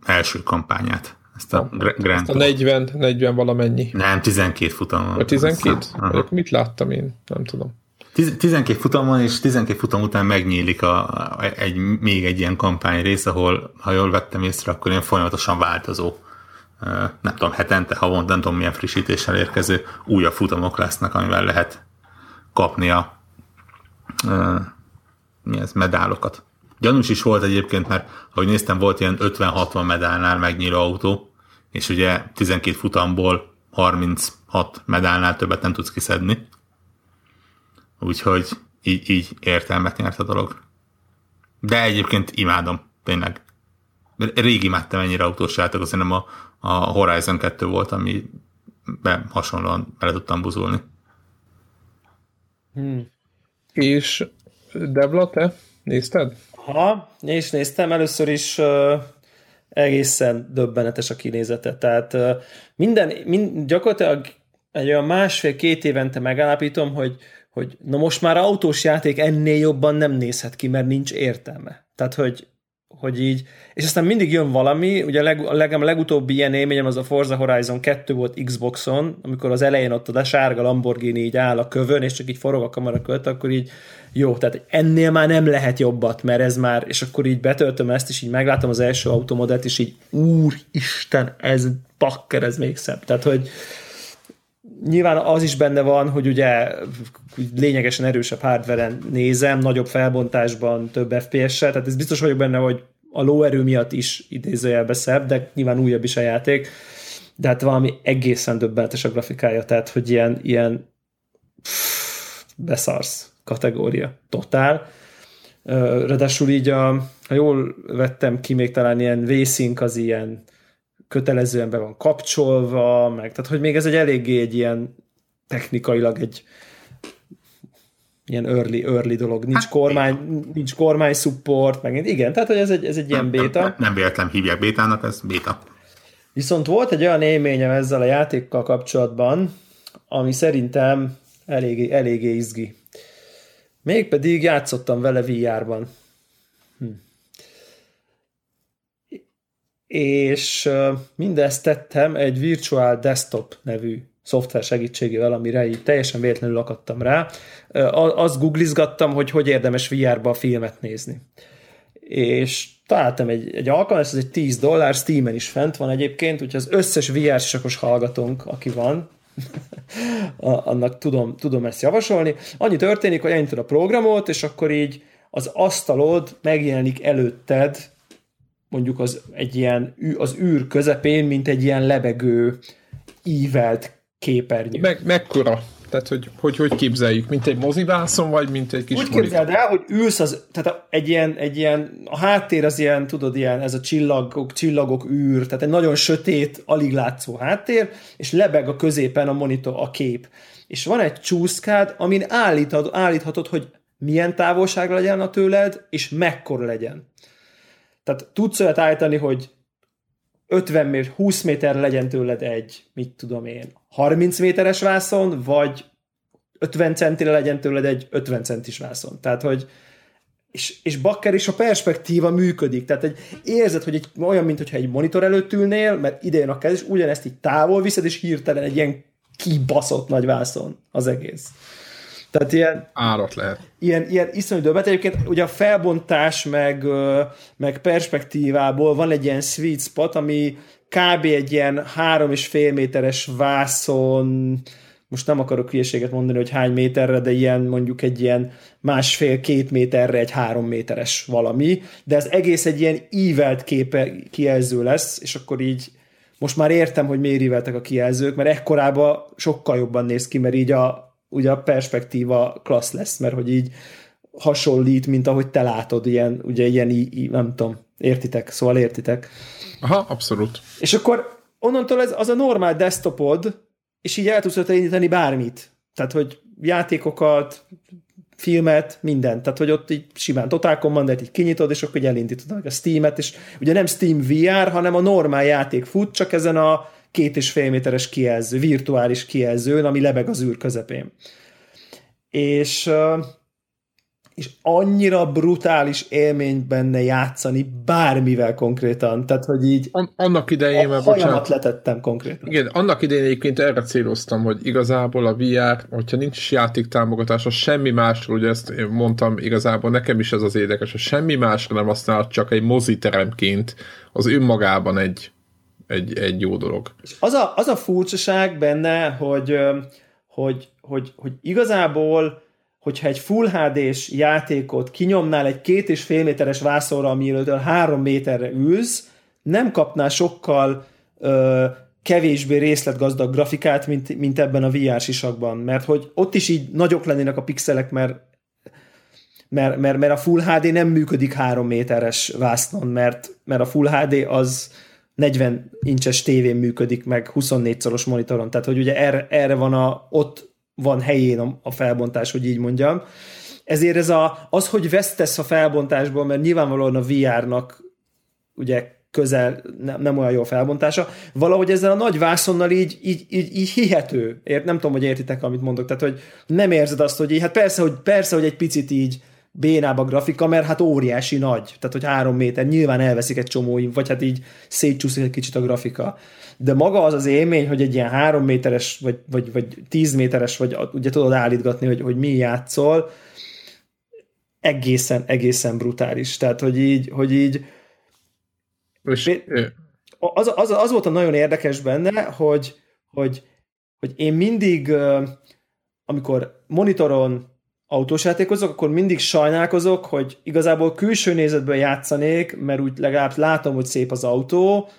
Speaker 4: első kampányát. Ezt a, a Grand ezt
Speaker 1: a 40, 40 valamennyi.
Speaker 4: Nem, 12 futam.
Speaker 1: A 12? Akkor mit láttam én? Nem tudom.
Speaker 4: 12 futam van, és 12 futam után megnyílik a, a, egy, még egy ilyen kampány rész, ahol, ha jól vettem észre, akkor ilyen folyamatosan változó, nem tudom, hetente, havonta, nem tudom milyen frissítéssel érkező újabb futamok lesznek, amivel lehet kapni a mi ez, medálokat. Gyanús is volt egyébként, mert ahogy néztem, volt ilyen 50-60 medálnál megnyíló autó, és ugye 12 futamból 36 medálnál többet nem tudsz kiszedni. Úgyhogy így, így értelmet nyert a dolog. De egyébként imádom, tényleg. Rég imádtam ennyire autós játékot, szerintem a, a Horizon 2 volt, ami be hasonlóan bele tudtam buzulni.
Speaker 1: Hmm. És Devla, te nézted?
Speaker 2: Ha, és néztem. Először is egészen döbbenetes a kinézete. Tehát minden, mind, gyakorlatilag egy olyan másfél-két évente megállapítom, hogy hogy na most már autós játék ennél jobban nem nézhet ki, mert nincs értelme. Tehát, hogy, hogy így, és aztán mindig jön valami, ugye a, leg, a, leg, a legutóbbi ilyen élményem az a Forza Horizon 2 volt Xboxon, amikor az elején ott a sárga Lamborghini így áll a kövön, és csak így forog a kamera költ, akkor így jó, tehát ennél már nem lehet jobbat, mert ez már, és akkor így betöltöm ezt, és így meglátom az első automodet, és így úristen, ez bakker, ez még szebb. Tehát, hogy, Nyilván az is benne van, hogy ugye lényegesen erősebb hardveren nézem, nagyobb felbontásban, több FPS-sel, tehát ez biztos vagyok benne, hogy a lóerő miatt is idézőjelbe szebb, de nyilván újabb is a játék, de hát valami egészen döbbenetes a grafikája, tehát hogy ilyen, ilyen beszarsz kategória. Totál. Ráadásul így, a, ha jól vettem ki, még talán ilyen vészink az ilyen kötelezően be van kapcsolva, meg, tehát hogy még ez egy eléggé egy ilyen technikailag egy ilyen early, early dolog. Nincs hát, kormány, igen. nincs kormány support, meg igen, tehát hogy ez egy, ez egy ilyen béta. Nem,
Speaker 4: nem, nem véletlen hívják bétának, ez béta.
Speaker 2: Viszont volt egy olyan élményem ezzel a játékkal kapcsolatban, ami szerintem eléggé, eléggé izgi. Mégpedig játszottam vele VR-ban. És mindezt tettem egy Virtual Desktop nevű szoftver segítségével, amire így teljesen véletlenül akadtam rá. Azt googlizgattam, hogy hogy érdemes VR-ba filmet nézni. És találtam egy, egy alkalmat, ez egy 10 dollár, Steam-en is fent van egyébként, úgyhogy az összes VR sakos hallgatónk, aki van, annak tudom, tudom ezt javasolni. Annyi történik, hogy elindítod a programot, és akkor így az asztalod megjelenik előtted, mondjuk az egy ilyen, az űr közepén, mint egy ilyen lebegő, ívelt képernyő.
Speaker 1: Meg, mekkora? Tehát, hogy, hogy hogy képzeljük? Mint egy mozivászon, vagy mint egy kis
Speaker 2: Úgy képzeld el, hogy ülsz az, tehát egy ilyen, egy ilyen, a háttér az ilyen, tudod, ilyen, ez a csillagok, csillagok űr, tehát egy nagyon sötét, alig látszó háttér, és lebeg a középen a monitor, a kép. És van egy csúszkád, amin állítod, állíthatod, hogy milyen távolság legyen a tőled, és mekkora legyen. Tehát tudsz olyat állítani, hogy 50 méter, 20 méter legyen tőled egy, mit tudom én, 30 méteres vászon, vagy 50 centire legyen tőled egy 50 centis vászon. Tehát, hogy és, és bakker is a perspektíva működik. Tehát egy, érzed, hogy egy, olyan, mintha egy monitor előtt ülnél, mert idejön a kez, és ugyanezt így távol viszed, és hirtelen egy ilyen kibaszott nagy vászon az egész. Tehát ilyen...
Speaker 1: Árat lehet.
Speaker 2: Ilyen, ilyen iszonyú döbbet. Egyébként ugye a felbontás meg, meg perspektívából van egy ilyen sweet spot, ami kb. egy ilyen három és fél méteres vászon, most nem akarok hülyeséget mondani, hogy hány méterre, de ilyen mondjuk egy ilyen másfél-két méterre egy három méteres valami, de ez egész egy ilyen ívelt képe kijelző lesz, és akkor így most már értem, hogy miért íveltek a kijelzők, mert ekkorában sokkal jobban néz ki, mert így a, ugye a perspektíva klassz lesz, mert hogy így hasonlít, mint ahogy te látod, ilyen, ugye ilyen, nem tudom, értitek, szóval értitek.
Speaker 1: Aha, abszolút.
Speaker 2: És akkor onnantól ez az a normál desktopod, és így el tudsz indítani bármit. Tehát, hogy játékokat, filmet, mindent. Tehát, hogy ott így simán Total Commander-t így kinyitod, és akkor így elindítod a Steam-et, és ugye nem Steam VR, hanem a normál játék fut, csak ezen a két és fél méteres kijelző, virtuális kijelzőn, ami lebeg az űr közepén. És és annyira brutális élmény benne játszani bármivel konkrétan, tehát hogy így
Speaker 1: An- annak idején,
Speaker 2: a hajamat letettem konkrétan.
Speaker 1: Igen, annak idején egyébként erre céloztam, hogy igazából a VR, hogyha nincs is játéktámogatása, semmi másról, ugye ezt mondtam, igazából nekem is ez az érdekes, hogy semmi másra nem használ, csak egy moziteremként az önmagában egy, egy, egy jó dolog.
Speaker 2: És az a, az a furcsaság benne, hogy, hogy, hogy, hogy igazából hogyha egy Full HD-s játékot kinyomnál egy két és fél méteres vászorra, amiről három méterre ülsz, nem kapnál sokkal ö, kevésbé részletgazdag grafikát, mint, mint ebben a VR sisakban, mert hogy ott is így nagyok lennének a pixelek, mert mert, mert, mert a Full HD nem működik három méteres vásznon, mert, mert a Full HD az 40 incses tévén működik, meg 24 szoros monitoron, tehát hogy ugye erre, erre van a, ott van helyén a, a felbontás, hogy így mondjam. Ezért ez a, az, hogy vesztesz a felbontásból, mert nyilvánvalóan a VR-nak ugye közel nem, nem olyan jó felbontása, valahogy ezzel a nagy vászonnal így, így, így, így hihető. Ért, nem tudom, hogy értitek, amit mondok. Tehát, hogy nem érzed azt, hogy így, hát persze, hogy, persze, hogy egy picit így bénább a grafika, mert hát óriási nagy, tehát hogy három méter, nyilván elveszik egy csomó, vagy hát így szétcsúszik egy kicsit a grafika. De maga az az élmény, hogy egy ilyen három méteres, vagy, vagy, vagy tíz méteres, vagy ugye tudod állítgatni, hogy, hogy mi játszol, egészen, egészen brutális. Tehát, hogy így, hogy így és, az, az, az volt a nagyon érdekes benne, hogy, hogy, hogy én mindig, amikor monitoron autós játékozok, akkor mindig sajnálkozok, hogy igazából külső nézetből játszanék, mert úgy legalább látom, hogy szép az autó,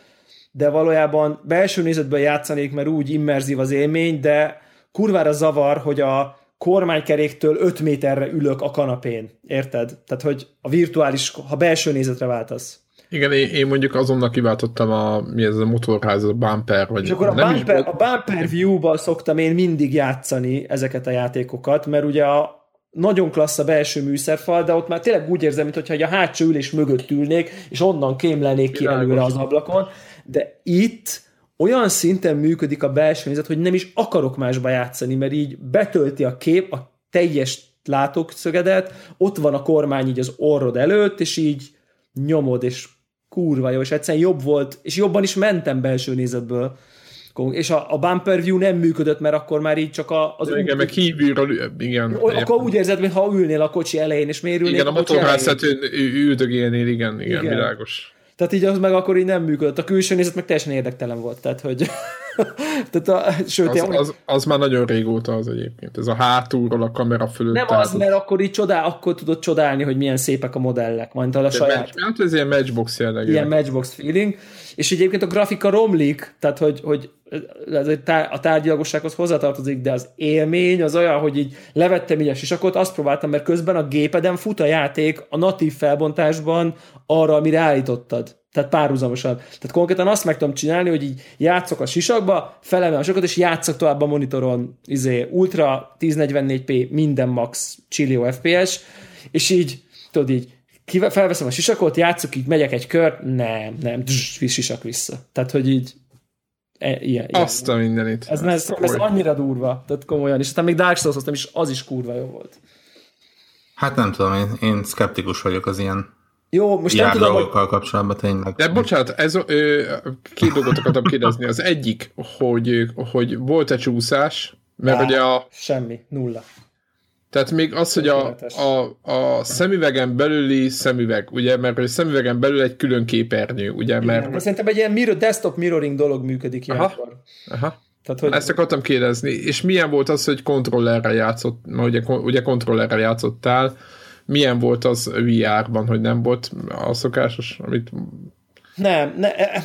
Speaker 2: de valójában belső nézetből játszanék, mert úgy immerzív az élmény, de kurvára zavar, hogy a kormánykeréktől 5 méterre ülök a kanapén, érted? Tehát, hogy a virtuális, ha belső nézetre váltasz.
Speaker 1: Igen, én, én mondjuk azonnal kiváltottam a, mi ez a motorház, a bumper, vagy
Speaker 2: És akkor a
Speaker 1: nem
Speaker 2: bumper,
Speaker 1: is
Speaker 2: a bumper view-ban szoktam én mindig játszani ezeket a játékokat, mert ugye a nagyon klassz a belső műszerfal, de ott már tényleg úgy érzem, mintha a hátsó ülés mögött ülnék, és onnan kémlelnék ki
Speaker 1: Világos.
Speaker 2: előre az ablakon, de itt olyan szinten működik a belső nézet, hogy nem is akarok másba játszani, mert így betölti a kép a teljes látószögedet, ott van a kormány így az orrod előtt, és így nyomod, és kurva jó, és egyszerűen jobb volt, és jobban is mentem belső nézetből. És a, a bumper view nem működött, mert akkor már így csak a, az
Speaker 1: Igen, meg kívülről, igen.
Speaker 2: Akkor
Speaker 1: értem.
Speaker 2: úgy érzed, mintha ülnél a kocsi elején, és miért ülnél
Speaker 1: igen, a
Speaker 2: kocsi
Speaker 1: motorháztetőn üldögélnél, igen, igen,
Speaker 2: Igen.
Speaker 1: igen, világos.
Speaker 2: Tehát így az meg akkor így nem működött. A külső nézet meg teljesen érdektelen volt. Tehát, hogy... Tehát a, sőt,
Speaker 1: Az, az, az, már nagyon régóta az egyébként. Ez a hátulról a kamera fölött.
Speaker 2: nem az, mert akkor így csodál, akkor tudod csodálni, hogy milyen szépek a modellek, majd a
Speaker 1: de
Speaker 2: saját
Speaker 1: match- Hát ez ilyen matchbox jellegű.
Speaker 2: ilyen matchbox feeling, és egyébként a grafika romlik, tehát hogy, hogy ez a tárgyalagossághoz hozzátartozik, de az élmény az olyan, hogy így levettem így a sisakot, azt próbáltam, mert közben a gépeden fut a játék a natív felbontásban arra, amire állítottad. Tehát párhuzamosan. Tehát konkrétan azt meg tudom csinálni, hogy így játszok a sisakba, felemelem a sisakot, és játszok tovább a monitoron izé, ultra 1044p, minden max chillió FPS, és így, tudod így, kive- felveszem a sisakot, játszok, így megyek egy kör, nem, nem, dzs, sisak vissza. Tehát, hogy így e, ilyen, ilyen.
Speaker 1: Azt a mindenit.
Speaker 2: Ez, ez, ez annyira durva, tehát komolyan, és aztán még Dark souls is, az is kurva jó volt.
Speaker 4: Hát nem tudom, én, én szkeptikus vagyok az ilyen
Speaker 2: Jó, most nem tudom, hogy
Speaker 4: kapcsolatban tényleg.
Speaker 1: De bocsánat, ez, ö, két dolgot akartam kérdezni. Az egyik, hogy, hogy volt-e csúszás, mert
Speaker 2: Á.
Speaker 1: ugye a,
Speaker 2: semmi, nulla.
Speaker 1: tehát még az, hogy a, a, a szemüvegen belüli szemüveg, ugye, mert a szemüvegen belül egy külön képernyő, ugye, mert...
Speaker 2: De szerintem egy ilyen mirror, desktop mirroring dolog működik
Speaker 1: Aha.
Speaker 2: ilyenkor.
Speaker 1: Aha.
Speaker 2: Tehát, hogy
Speaker 1: Ezt akartam kérdezni. És milyen volt az, hogy kontrollerrel játszott, mert ugye, ugye kontrollerrel játszottál, milyen volt az VR-ban, hogy nem volt a szokásos, amit
Speaker 2: Nem, ne, e-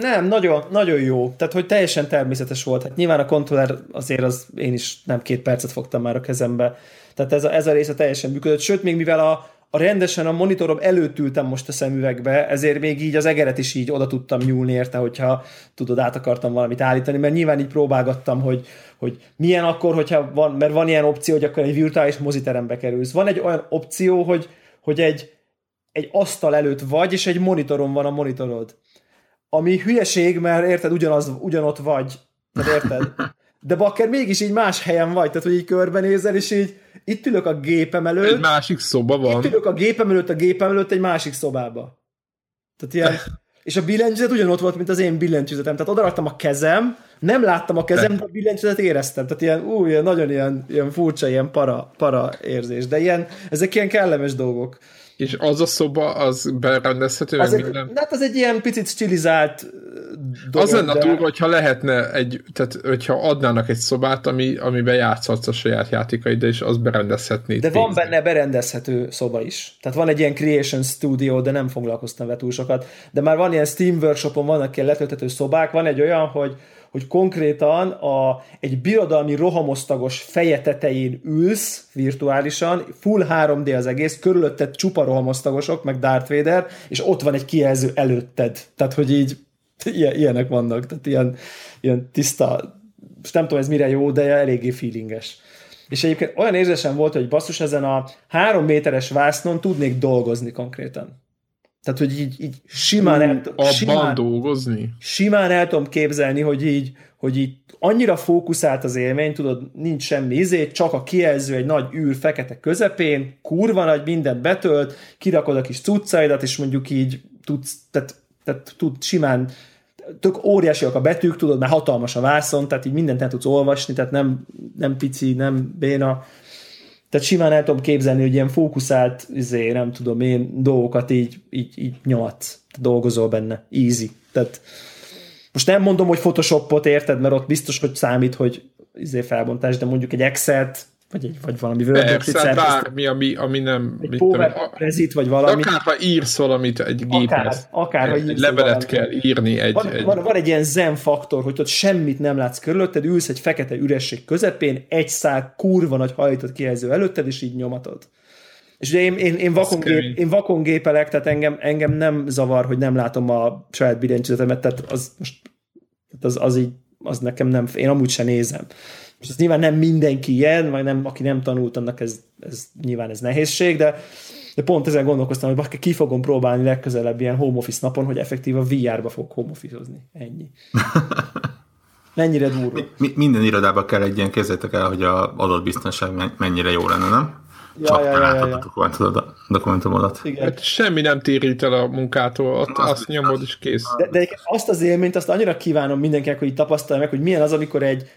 Speaker 2: nem, nagyon, nagyon jó. Tehát, hogy teljesen természetes volt. Hát nyilván a kontroller azért az én is nem két percet fogtam már a kezembe. Tehát ez a, ez a része teljesen működött. Sőt, még mivel a, a rendesen a monitorom előtt ültem most a szemüvegbe, ezért még így az egeret is így oda tudtam nyúlni érte, hogyha tudod, át akartam valamit állítani, mert nyilván így próbálgattam, hogy, hogy milyen akkor, hogyha van, mert van ilyen opció, hogy akkor egy virtuális moziterembe kerülsz. Van egy olyan opció, hogy, hogy egy, egy asztal előtt vagy, és egy monitoron van a monitorod. Ami hülyeség, mert érted, ugyanaz, ugyanott vagy. Tehát érted? De bakker mégis így más helyen vagy, tehát hogy így körbenézel, és így itt ülök a gépem
Speaker 1: egy
Speaker 2: előtt,
Speaker 1: másik szoba van.
Speaker 2: itt ülök a gépem előtt, a gépem előtt egy másik szobába. Tehát ilyen, és a billentyűzet ugyanott volt, mint az én billentyűzetem. Tehát odaraktam a kezem, nem láttam a kezem, de a billentyűzetet éreztem. Tehát ilyen, ú, ilyen nagyon ilyen, ilyen furcsa, ilyen para, para érzés. De ilyen, ezek ilyen kellemes dolgok.
Speaker 1: És az a szoba, az berendezhető,
Speaker 2: Az egy,
Speaker 1: minden?
Speaker 2: hát az egy ilyen picit stilizált dolog,
Speaker 1: Az lenne
Speaker 2: de-
Speaker 1: túl, hogyha lehetne egy, tehát hogyha adnának egy szobát, ami, amiben játszhatsz a saját játékaid, és az berendezhetné.
Speaker 2: De van benne berendezhető szoba is. Tehát van egy ilyen Creation Studio, de nem foglalkoztam vele túl sokat. De már van ilyen Steam Workshopon, vannak ilyen letölthető szobák, van egy olyan, hogy hogy konkrétan a, egy birodalmi rohamosztagos feje tetején ülsz virtuálisan, full 3D az egész, körülötted csupa rohamosztagosok, meg Darth Vader, és ott van egy kijelző előtted. Tehát, hogy így ilyen, ilyenek vannak, tehát ilyen, ilyen tiszta, most nem tudom ez mire jó, de eléggé feelinges. És egyébként olyan érzésem volt, hogy basszus ezen a három méteres vásznon tudnék dolgozni konkrétan. Tehát, hogy így, így simán, el,
Speaker 1: Abban
Speaker 2: simán,
Speaker 1: dolgozni?
Speaker 2: simán el tudom képzelni, hogy így, hogy így annyira fókuszált az élmény, tudod, nincs semmi izé, csak a kijelző egy nagy űr fekete közepén, kurva nagy, mindent betölt, kirakod a kis cuccaidat, és mondjuk így tudsz, tehát, tehát tud simán tök óriásiak a betűk, tudod, mert hatalmas a vászon, tehát így mindent el tudsz olvasni, tehát nem, nem pici, nem béna. Tehát simán el tudom képzelni, hogy ilyen fókuszált, izé, nem tudom én, dolgokat így, így, így nyomatsz, dolgozol benne, easy. Tehát most nem mondom, hogy Photoshopot érted, mert ott biztos, hogy számít, hogy izé felbontás, de mondjuk egy Excel-t vagy, egy, vagy valami
Speaker 1: Persze, hát bármi, ami, ami nem...
Speaker 2: Egy PowerPoint vagy valami.
Speaker 1: Akár ha írsz valamit egy géphez.
Speaker 2: Akár, akár
Speaker 1: egy levelet valamit. kell írni. Egy,
Speaker 2: van,
Speaker 1: egy...
Speaker 2: Van, van, egy ilyen zen faktor, hogy ott semmit nem látsz körülötted, ülsz egy fekete üresség közepén, egy szál kurva nagy hajtott kijelző előtted, és így nyomatod. És ugye én, én, én, vakon, gép, én vakon gépelek, tehát engem, engem nem zavar, hogy nem látom a saját billentyűzetemet, tehát az most az, az így, az nekem nem, én amúgy sem nézem. És ez nyilván nem mindenki ilyen, vagy nem, aki nem tanult, annak ez, ez nyilván ez nehézség, de, de pont ezen gondolkoztam, hogy ki fogom próbálni legközelebb ilyen home office napon, hogy effektív a VR-ba fog home office-ozni. Ennyi. Mennyire durva.
Speaker 4: Mi, minden irodában kell egy ilyen kezdetek el, hogy a adatbiztonság mennyire jó lenne, nem? Ja, Csak ja, ja, ja, ja. a dokumentumodat.
Speaker 1: Igen. Hát semmi nem térít el a munkától, ott azt, azt nyomod és kész.
Speaker 2: De, de azt az élményt, azt annyira kívánom mindenkinek, hogy tapasztalja meg, hogy milyen az, amikor egy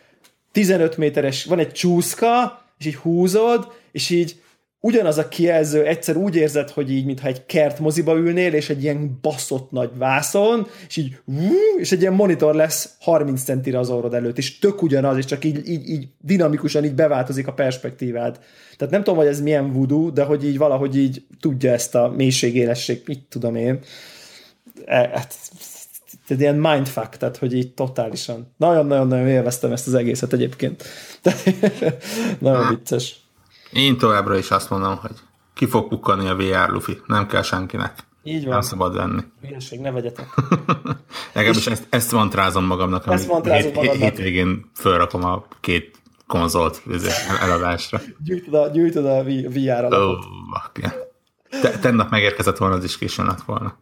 Speaker 2: 15 méteres, van egy csúszka, és így húzod, és így ugyanaz a kijelző, egyszer úgy érzed, hogy így, mintha egy kert moziba ülnél, és egy ilyen baszott nagy vászon, és így, és egy ilyen monitor lesz 30 centire az orrod előtt, és tök ugyanaz, és csak így, így, így dinamikusan így beváltozik a perspektívád. Tehát nem tudom, hogy ez milyen voodoo, de hogy így valahogy így tudja ezt a mélységélesség, mit tudom én. E, hát, tehát ilyen mindfuck, tehát hogy így totálisan. Nagyon-nagyon-nagyon élveztem ezt az egészet egyébként. nagyon vicces.
Speaker 4: Én továbbra is azt mondom, hogy ki fog pukkani a VR Luffy, nem kell senkinek.
Speaker 2: Így van.
Speaker 4: Nem szabad venni.
Speaker 2: Hülyeség, ne vegyetek.
Speaker 4: Legalábbis ezt, ezt van trázom magamnak, ezt van trázom hét, magadnak. hétvégén fölrakom a két konzolt eladásra.
Speaker 2: gyűjtöd a, gyűjtöd a VR alapot.
Speaker 4: Oh, Te, tennap megérkezett volna, az is későn lett volna.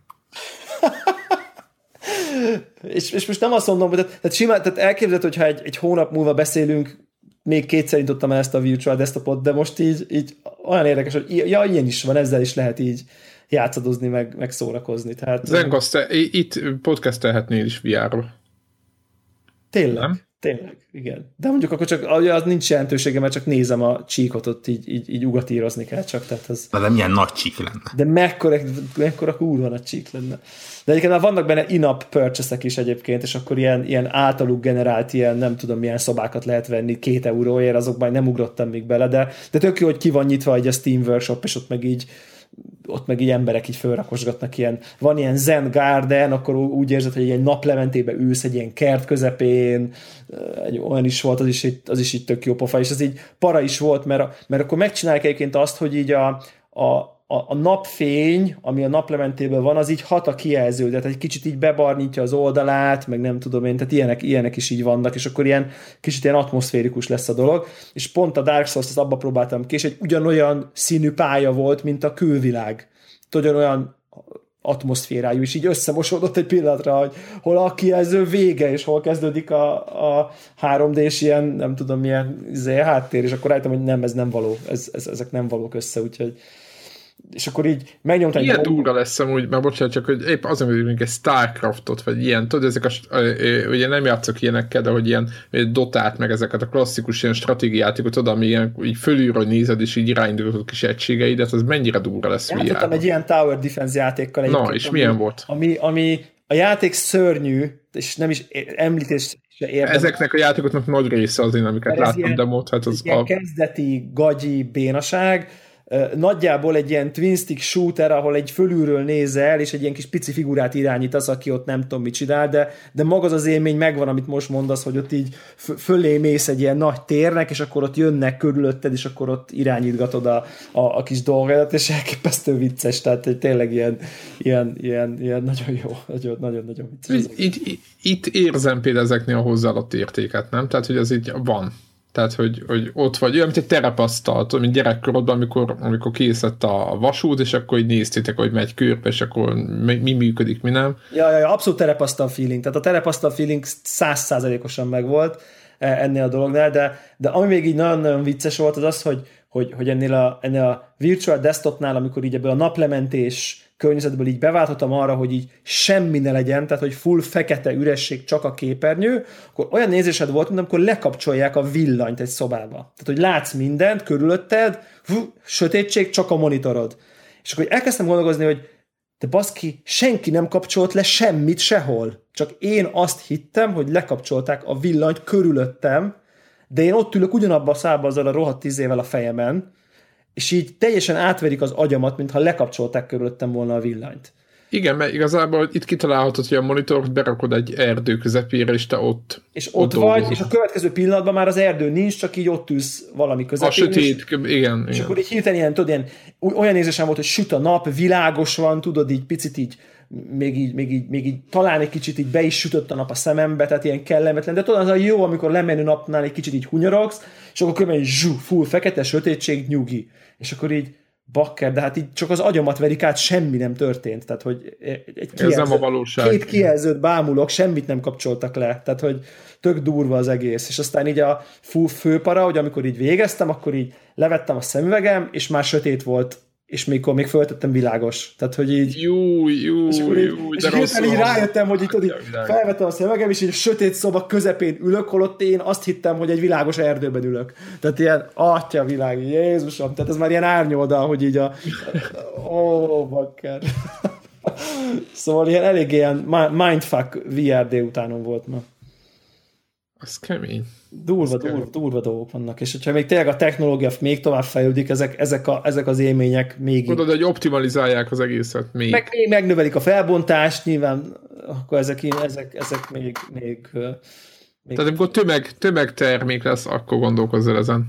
Speaker 2: És, és most nem azt mondom, hogy tehát, tehát, simán, tehát elképzelhető, hogyha egy, egy hónap múlva beszélünk, még kétszer indítottam el ezt a virtual desktopot, de most így, így olyan érdekes, hogy ja, ilyen is van, ezzel is lehet így játszadozni, meg, meg szórakozni. Tehát,
Speaker 1: Zengasz, te itt podcastelhetnél is VR-ról.
Speaker 2: Tényleg? Nem? Tényleg, igen. De mondjuk akkor csak az nincs jelentősége, mert csak nézem a csíkot, ott így, így, így ugatírozni kell csak. Tehát ez...
Speaker 4: De milyen nagy csík lenne.
Speaker 2: De mekkora, mekkora kurva nagy csík lenne. De egyébként már vannak benne in-app purchase is egyébként, és akkor ilyen, ilyen általuk generált ilyen, nem tudom milyen szobákat lehet venni két euróért, azokban nem ugrottam még bele, de, de tök jó, hogy ki van nyitva egy a Steam Workshop, és ott meg így ott meg így emberek így fölrakosgatnak ilyen, van ilyen Zen Garden, akkor úgy érzed, hogy egy naplementébe ülsz egy ilyen kert közepén, egy olyan is volt, az is, az is így tök jó pofa, és ez így para is volt, mert, mert akkor megcsinálják egyébként azt, hogy így a, a, a, a napfény, ami a naplementében van, az így hat a kijelző, tehát egy kicsit így bebarnítja az oldalát, meg nem tudom én, tehát ilyenek, ilyenek is így vannak, és akkor ilyen kicsit ilyen atmoszférikus lesz a dolog, és pont a Dark Souls-t abba próbáltam ki, és egy ugyanolyan színű pálya volt, mint a külvilág. Ugyanolyan atmoszférájú, és így összemosódott egy pillanatra, hogy hol a kijelző vége, és hol kezdődik a, a 3D-s ilyen, nem tudom milyen izé, háttér, és akkor rájöttem, hogy nem, ez nem való, ez, ez, ezek nem valók össze, úgyhogy és akkor így megnyomta
Speaker 1: egy... Ilyen durva lesz amúgy, mert bocsánat, csak hogy épp azon, hogy egy Starcraftot, vagy ilyen, tudod, ezek a, ugye nem játszok ilyenekkel, de hogy ilyen dotát, meg ezeket a klasszikus ilyen stratégiátékot, oda, ami ilyen így fölülről nézed, és így irányítod kis egységeidet, az mennyire durva lesz
Speaker 2: Játszottam egy ilyen Tower Defense játékkal.
Speaker 1: Na, és ami, milyen volt?
Speaker 2: Ami, ami a játék szörnyű, és nem is említés se
Speaker 1: érdemes. Ezeknek a játékoknak nagy része az én, amiket láttam ilyen, demót, hát az
Speaker 2: ilyen a... kezdeti gagyi bénaság, nagyjából egy ilyen twin stick shooter, ahol egy fölülről nézel, és egy ilyen kis pici figurát irányítasz, aki ott nem tudom mit csinál, de, de maga az, az élmény megvan, amit most mondasz, hogy ott így fölé mész egy ilyen nagy térnek, és akkor ott jönnek körülötted, és akkor ott irányítgatod a, a, a kis dolgodat, és elképesztő vicces, tehát tényleg ilyen, ilyen, ilyen, ilyen nagyon jó, nagyon, nagyon, nagyon vicces.
Speaker 1: Itt, itt, itt érzem például ezeknél a hozzáadott értéket, nem? Tehát, hogy ez így van. Tehát, hogy, hogy ott vagy, olyan, mint egy terepasztal, mint gyerekkorodban, amikor, amikor készített a vasút, és akkor így néztétek, hogy megy körbe, és akkor mi, mi működik, mi nem.
Speaker 2: Ja, ja, ja, abszolút terepasztal feeling. Tehát a terepasztal feeling százszázalékosan megvolt e, ennél a dolognál, de, de ami még így nagyon-nagyon vicces volt, az az, hogy, hogy, hogy ennél, a, ennél a virtual desktopnál, amikor így ebből a naplementés környezetből így beváltottam arra, hogy így semmi ne legyen, tehát hogy full fekete üresség, csak a képernyő, akkor olyan nézésed volt, mint amikor lekapcsolják a villanyt egy szobába. Tehát, hogy látsz mindent körülötted, fú, sötétség, csak a monitorod. És akkor elkezdtem gondolkozni, hogy de baszki, senki nem kapcsolt le semmit sehol. Csak én azt hittem, hogy lekapcsolták a villanyt körülöttem, de én ott ülök ugyanabba a szába azzal a rohadt tízével a fejemen, és így teljesen átverik az agyamat, mintha lekapcsolták körülöttem volna a villanyt.
Speaker 1: Igen, mert igazából itt kitalálhatod, hogy a monitort berakod egy erdő közepére, és te ott
Speaker 2: És ott, ott vagy, dolgozol. és a következő pillanatban már az erdő nincs, csak így ott ülsz valami közepén.
Speaker 1: A sötét, és, igen, igen.
Speaker 2: És akkor így hirtelen ilyen, tudod, ilyen, olyan érzésem volt, hogy süt a nap, világos van, tudod, így picit így még így, még így, még így talán egy kicsit így be is sütött a nap a szemembe, tehát ilyen kellemetlen, de tudod, az a jó, amikor lemenő napnál egy kicsit így hunyorogsz, és akkor körülbelül zsú, full, fekete, sötétség, nyugi. És akkor így, bakker, de hát így csak az agyamat verik át, semmi nem történt. Tehát, hogy egy
Speaker 1: kijelző, Ez nem a valóság.
Speaker 2: Két kijelzőt bámulok, semmit nem kapcsoltak le. Tehát, hogy tök durva az egész. És aztán így a fú, főpara, hogy amikor így végeztem, akkor így levettem a szemüvegem, és már sötét volt és mikor még föltettem világos. Tehát, hogy így...
Speaker 1: Jó, jó, és jó, jó,
Speaker 2: és rossz így rájöttem, hogy itt így felvettem a szemegem, és így a sötét szoba közepén ülök, holott én azt hittem, hogy egy világos erdőben ülök. Tehát ilyen, atya világ, Jézusom, tehát ez már ilyen árnyoldal, hogy így a... Ó, bakker. szóval ilyen elég ilyen mindfuck VR délutánon volt ma.
Speaker 1: Az kemény.
Speaker 2: Durva, durva, durva dolgok vannak, és hogyha még tényleg a technológia még tovább fejlődik, ezek, ezek, a, ezek az élmények még...
Speaker 1: Tudod, hogy optimalizálják az egészet még.
Speaker 2: Meg még megnövelik a felbontást, nyilván akkor ezek, ezek, ezek még, még,
Speaker 1: még... Tehát amikor tömeg, tömegtermék lesz, akkor gondolkozz ezen.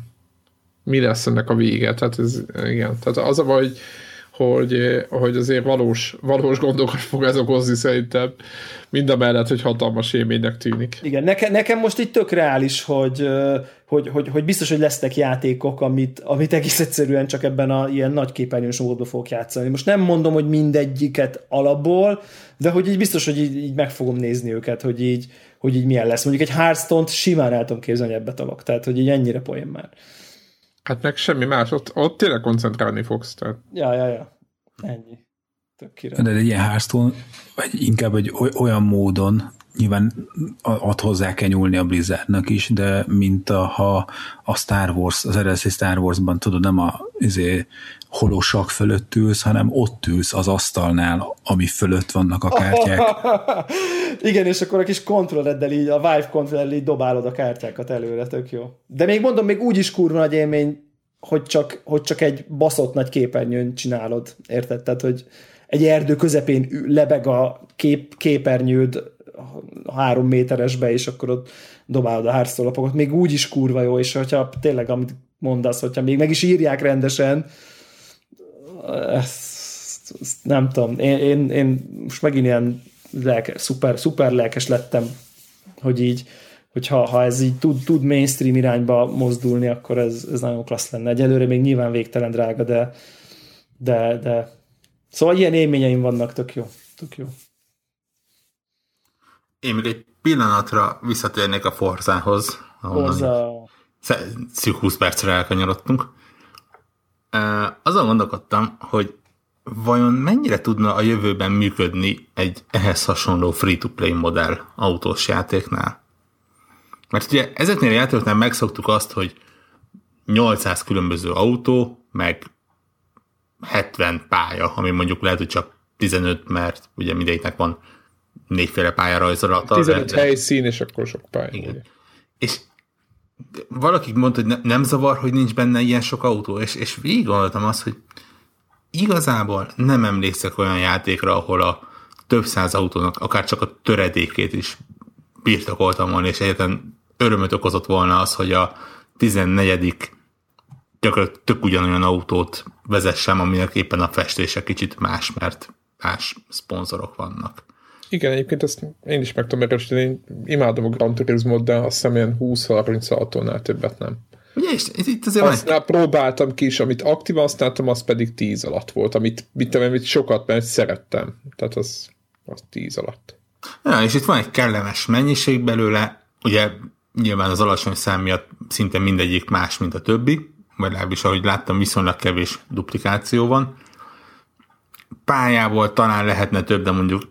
Speaker 1: Mi lesz ennek a vége? Tehát ez, igen. Tehát az a baj, hogy hogy, hogy azért valós, valós gondokat fog ez okozni szerintem, mind a mellett, hogy hatalmas élménynek tűnik.
Speaker 2: Igen, nekem, nekem most itt tök reális, hogy, hogy, hogy, hogy biztos, hogy lesznek játékok, amit, amit egész egyszerűen csak ebben a ilyen nagy képernyős módban fogok játszani. Most nem mondom, hogy mindegyiket alapból, de hogy így biztos, hogy így, így meg fogom nézni őket, hogy így, hogy így milyen lesz. Mondjuk egy Hearthstone-t simán el tudom képzelni, ebbe tolok. Tehát, hogy így ennyire poén már.
Speaker 1: Hát meg semmi más, ott, ott tényleg koncentrálni fogsz. Tehát.
Speaker 2: Ja, ja, ja. Ennyi.
Speaker 3: De egy ilyen háztól, vagy inkább egy olyan módon, nyilván ott hozzá kell nyúlni a Blizzardnak is, de mint a, ha a Star Wars, az eredeti Star Warsban tudod, nem a izé, holosak fölött ülsz, hanem ott ülsz az asztalnál, ami fölött vannak a kártyák.
Speaker 2: Igen, és akkor a kis kontrolleddel így, a Vive kontrolleddel így dobálod a kártyákat előre, tök jó. De még mondom, még úgy is kurva nagy élmény, hogy csak, hogy csak egy baszott nagy képernyőn csinálod, érted? Tehát, hogy egy erdő közepén lebeg a kép, képernyőd három méteresbe, és akkor ott dobálod a hárszólapokat. Még úgy is kurva jó, és hogyha tényleg, amit mondasz, hogyha még meg is írják rendesen, ezt, ezt nem tudom, én, én, én most megint ilyen lelke, szuper, szuper lelkes lettem, hogy így, hogyha ha ez így tud, tud mainstream irányba mozdulni, akkor ez, ez nagyon klassz lenne. Egyelőre még nyilván végtelen drága, de, de, de szóval ilyen élményeim vannak, tök jó. Tök jó.
Speaker 4: Én még egy pillanatra visszatérnék a Forzához.
Speaker 2: Forza.
Speaker 4: Szűk 20 percre elkanyarodtunk. Azon gondolkodtam, hogy vajon mennyire tudna a jövőben működni egy ehhez hasonló free-to-play modell autós játéknál? Mert ugye ezeknél a játékoknál megszoktuk azt, hogy 800 különböző autó, meg 70 pálya, ami mondjuk lehet, hogy csak 15, mert ugye mindegyiknek van négyféle pálya rajzolata.
Speaker 1: 15 de, helyszín, és akkor sok pálya. Igen.
Speaker 4: És valaki mondta, hogy ne, nem zavar, hogy nincs benne ilyen sok autó, és, és végig gondoltam azt, hogy igazából nem emlékszek olyan játékra, ahol a több száz autónak akár csak a töredékét is birtokoltam volna, és egyetlen örömöt okozott volna az, hogy a 14 gyakorlatilag tök ugyanolyan autót vezessem, aminek éppen a festése kicsit más, mert más szponzorok vannak.
Speaker 1: Igen, egyébként ezt én is meg tudom erősíteni, imádom a Gran Turismo, de azt hiszem ilyen 20-30 autónál többet nem.
Speaker 4: Ugye, és itt azért
Speaker 1: azt egy... próbáltam ki is, amit aktívan használtam, az pedig 10 alatt volt, amit, mit amit sokat, mert szerettem. Tehát az, az 10 alatt.
Speaker 4: Ja, és itt van egy kellemes mennyiség belőle, ugye nyilván az alacsony szám miatt szinte mindegyik más, mint a többi, vagy legalábbis ahogy láttam, viszonylag kevés duplikáció van. Pályából talán lehetne több, de mondjuk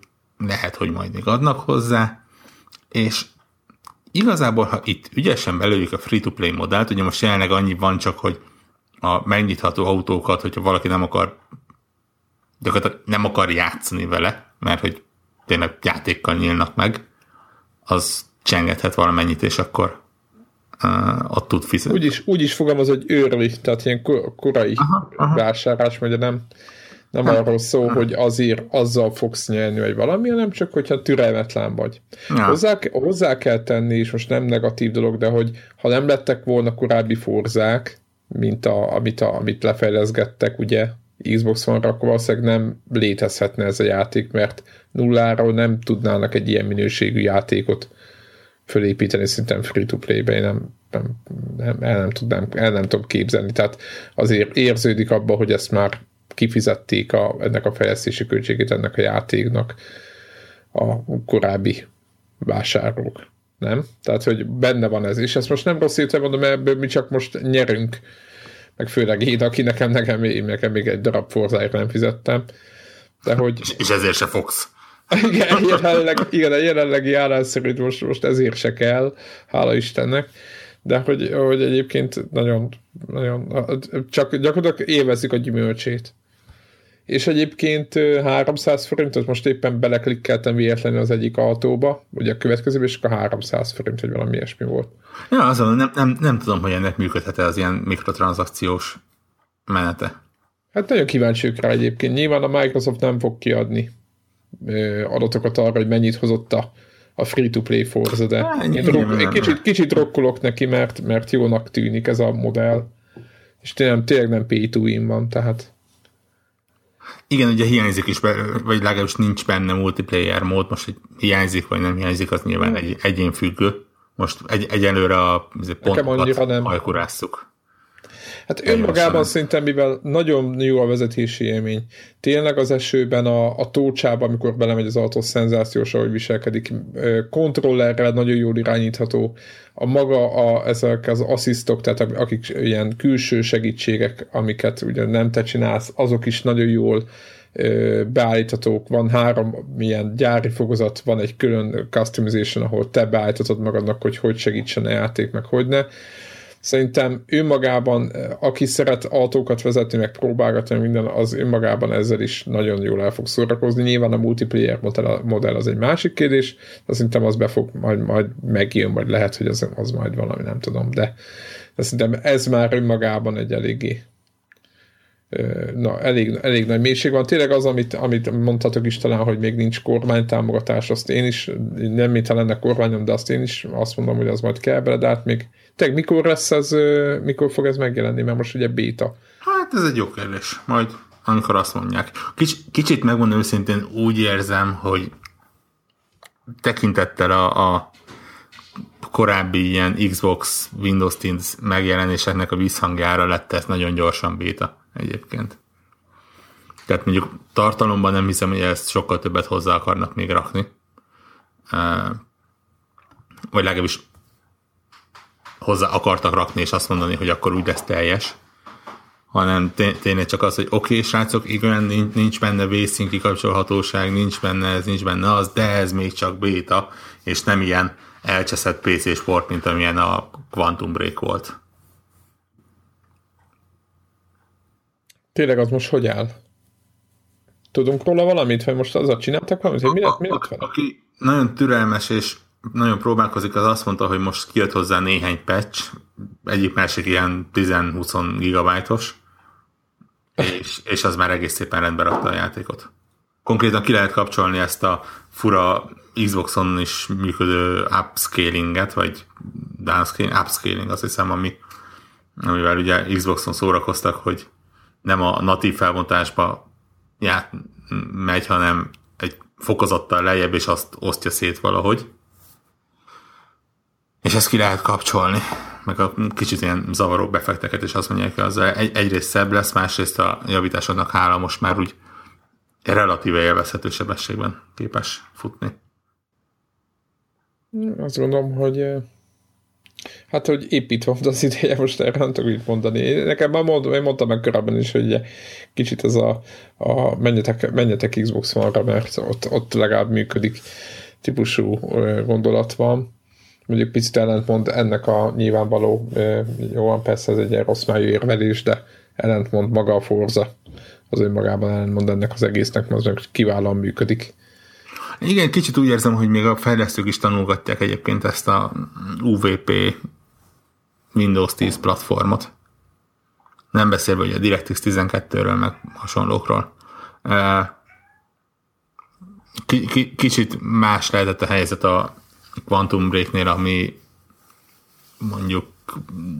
Speaker 4: lehet, hogy majd még adnak hozzá, és igazából, ha itt ügyesen belőjük a free-to-play modellt, ugye most jelenleg annyi van csak, hogy a megnyitható autókat, hogyha valaki nem akar gyakorlatilag nem akar játszani vele, mert hogy tényleg játékkal nyílnak meg, az csengethet valamennyit, és akkor uh, ott tud fizetni.
Speaker 1: Úgy is, úgy is fogalmaz, hogy őrli, tehát ilyen korai aha, aha. vásárlás, mert nem, nem hát, arról szól, hát. hogy azért azzal fogsz nyerni, vagy valami, hanem csak, hogyha türelmetlen vagy. Ja. Hozzá, hozzá kell tenni, és most nem negatív dolog, de hogy ha nem lettek volna korábbi forzák, mint a, amit, a, amit lefejleszgettek, ugye, Xbox One-ra, akkor valószínűleg nem létezhetne ez a játék, mert nulláról nem tudnának egy ilyen minőségű játékot fölépíteni szinten free-to-play-be, én nem, nem, nem, el, nem tudnám, el nem tudom képzelni. Tehát azért érződik abba, hogy ezt már kifizették a, ennek a fejlesztési költségét ennek a játéknak a korábbi vásárlók. Nem? Tehát, hogy benne van ez, és ezt most nem rossz értelme mondom, mert ebből mi csak most nyerünk, meg főleg én, aki nekem, nekem, én nekem még egy darab forzáért nem fizettem. De hogy...
Speaker 4: És, és ezért se fogsz.
Speaker 1: Igen, jelenleg, igen, a jelenlegi állás szerint most, most ezért se kell, hála Istennek, de hogy, hogy egyébként nagyon, nagyon csak gyakorlatilag élvezik a gyümölcsét. És egyébként 300 forintot most éppen beleklikkeltem véletlenül az egyik autóba, ugye a következőben, és akkor 300 forint, hogy valami ilyesmi volt.
Speaker 4: Ja, azon nem, nem, nem tudom, hogy ennek működhet-e az ilyen mikrotranszakciós menete.
Speaker 1: Hát nagyon kíváncsiuk rá egyébként. Nyilván a Microsoft nem fog kiadni adatokat arra, hogy mennyit hozott a, a free-to-play Forza, de Há, én, drog, én kicsit, kicsit drokkolok neki, mert, mert jónak tűnik ez a modell. És tényleg, tényleg nem pay to win van, tehát
Speaker 4: igen, ugye hiányzik is, vagy legalábbis nincs benne multiplayer mód, most hogy hiányzik, vagy nem hiányzik, az nyilván egy, egyén függő. Most egy, egyelőre a pontokat hajkurásszuk.
Speaker 1: Hát önmagában szerintem, mivel nagyon jó a vezetési élmény, tényleg az esőben a, a tócsában, amikor belemegy az autó, szenzációs, ahogy viselkedik, kontrollerrel nagyon jól irányítható, a maga a, ezek az asszisztok, tehát akik ilyen külső segítségek, amiket ugye nem te csinálsz, azok is nagyon jól beállíthatók, van három milyen gyári fogozat, van egy külön customization, ahol te beállítatod magadnak, hogy hogy segítsen a játék, meg hogy ne Szerintem önmagában, aki szeret autókat vezetni, meg próbálgatni minden, az önmagában ezzel is nagyon jól el fog szórakozni. Nyilván a multiplayer modell, modell az egy másik kérdés, de szerintem az be fog majd, majd megjön, vagy lehet, hogy az, az majd valami, nem tudom, de, de szerintem ez már önmagában egy eléggé na, elég, elég nagy mélység van. Tényleg az, amit, amit mondhatok is talán, hogy még nincs kormánytámogatás, azt én is, nem mint lenne kormányom, de azt én is azt mondom, hogy az majd kell bele, de hát még tényleg mikor lesz ez, mikor fog ez megjelenni, mert most ugye béta.
Speaker 4: Hát ez egy jó kérdés, majd amikor azt mondják. Kics, kicsit megmondom őszintén úgy érzem, hogy tekintettel a, a korábbi ilyen Xbox, Windows 10 megjelenéseknek a visszhangjára lett ez nagyon gyorsan béta egyébként. Tehát mondjuk tartalomban nem hiszem, hogy ezt sokkal többet hozzá akarnak még rakni. Vagy legalábbis hozzá akartak rakni, és azt mondani, hogy akkor úgy lesz teljes, hanem tényleg csak az, hogy oké, okay, srácok, igen, nincs, benne vészín kikapcsolhatóság, nincs benne ez, nincs benne az, de ez még csak béta, és nem ilyen elcseszett PC sport, mint amilyen a Quantum Break volt.
Speaker 1: Tényleg az most hogy áll? Tudunk róla valamit, vagy most azzal csináltak valamit, hogy mi lett, mi lett
Speaker 4: vele? Aki nagyon türelmes és nagyon próbálkozik, az azt mondta, hogy most kijött hozzá néhány patch, egyik másik ilyen 10-20 gigabájtos, és, és az már egész szépen rendbe rakta a játékot. Konkrétan ki lehet kapcsolni ezt a fura Xboxon is működő upscalinget, vagy downscaling, upscaling azt hiszem, ami, amivel ugye Xboxon szórakoztak, hogy nem a natív felbontásba já, megy, hanem egy fokozattal lejjebb, és azt osztja szét valahogy. És ezt ki lehet kapcsolni, meg a kicsit ilyen zavaró befekteket, és azt mondják, hogy az egy, egyrészt szebb lesz, másrészt a javításodnak hála most már úgy relatíve élvezhető sebességben képes futni.
Speaker 1: Azt gondolom, hogy Hát, hogy építve az ideje, most erre nem tudok így mondani. Nekem már mondom, én mondtam meg korábban is, hogy kicsit ez a, a menjetek, menjetek Xbox One-ra, mert ott, ott legalább működik típusú gondolat van. Mondjuk picit ellentmond ennek a nyilvánvaló, jó van, persze ez egy ilyen rossz májú érvelés, de ellentmond maga a Forza. Az önmagában ellentmond ennek az egésznek, mert az kiválóan működik.
Speaker 4: Igen, kicsit úgy érzem, hogy még a fejlesztők is tanulgatják egyébként ezt a UVP Windows 10 platformot. Nem beszélve hogy a DirectX 12-ről, meg hasonlókról. Kicsit más lehetett a helyzet a Quantum Breaknél, ami mondjuk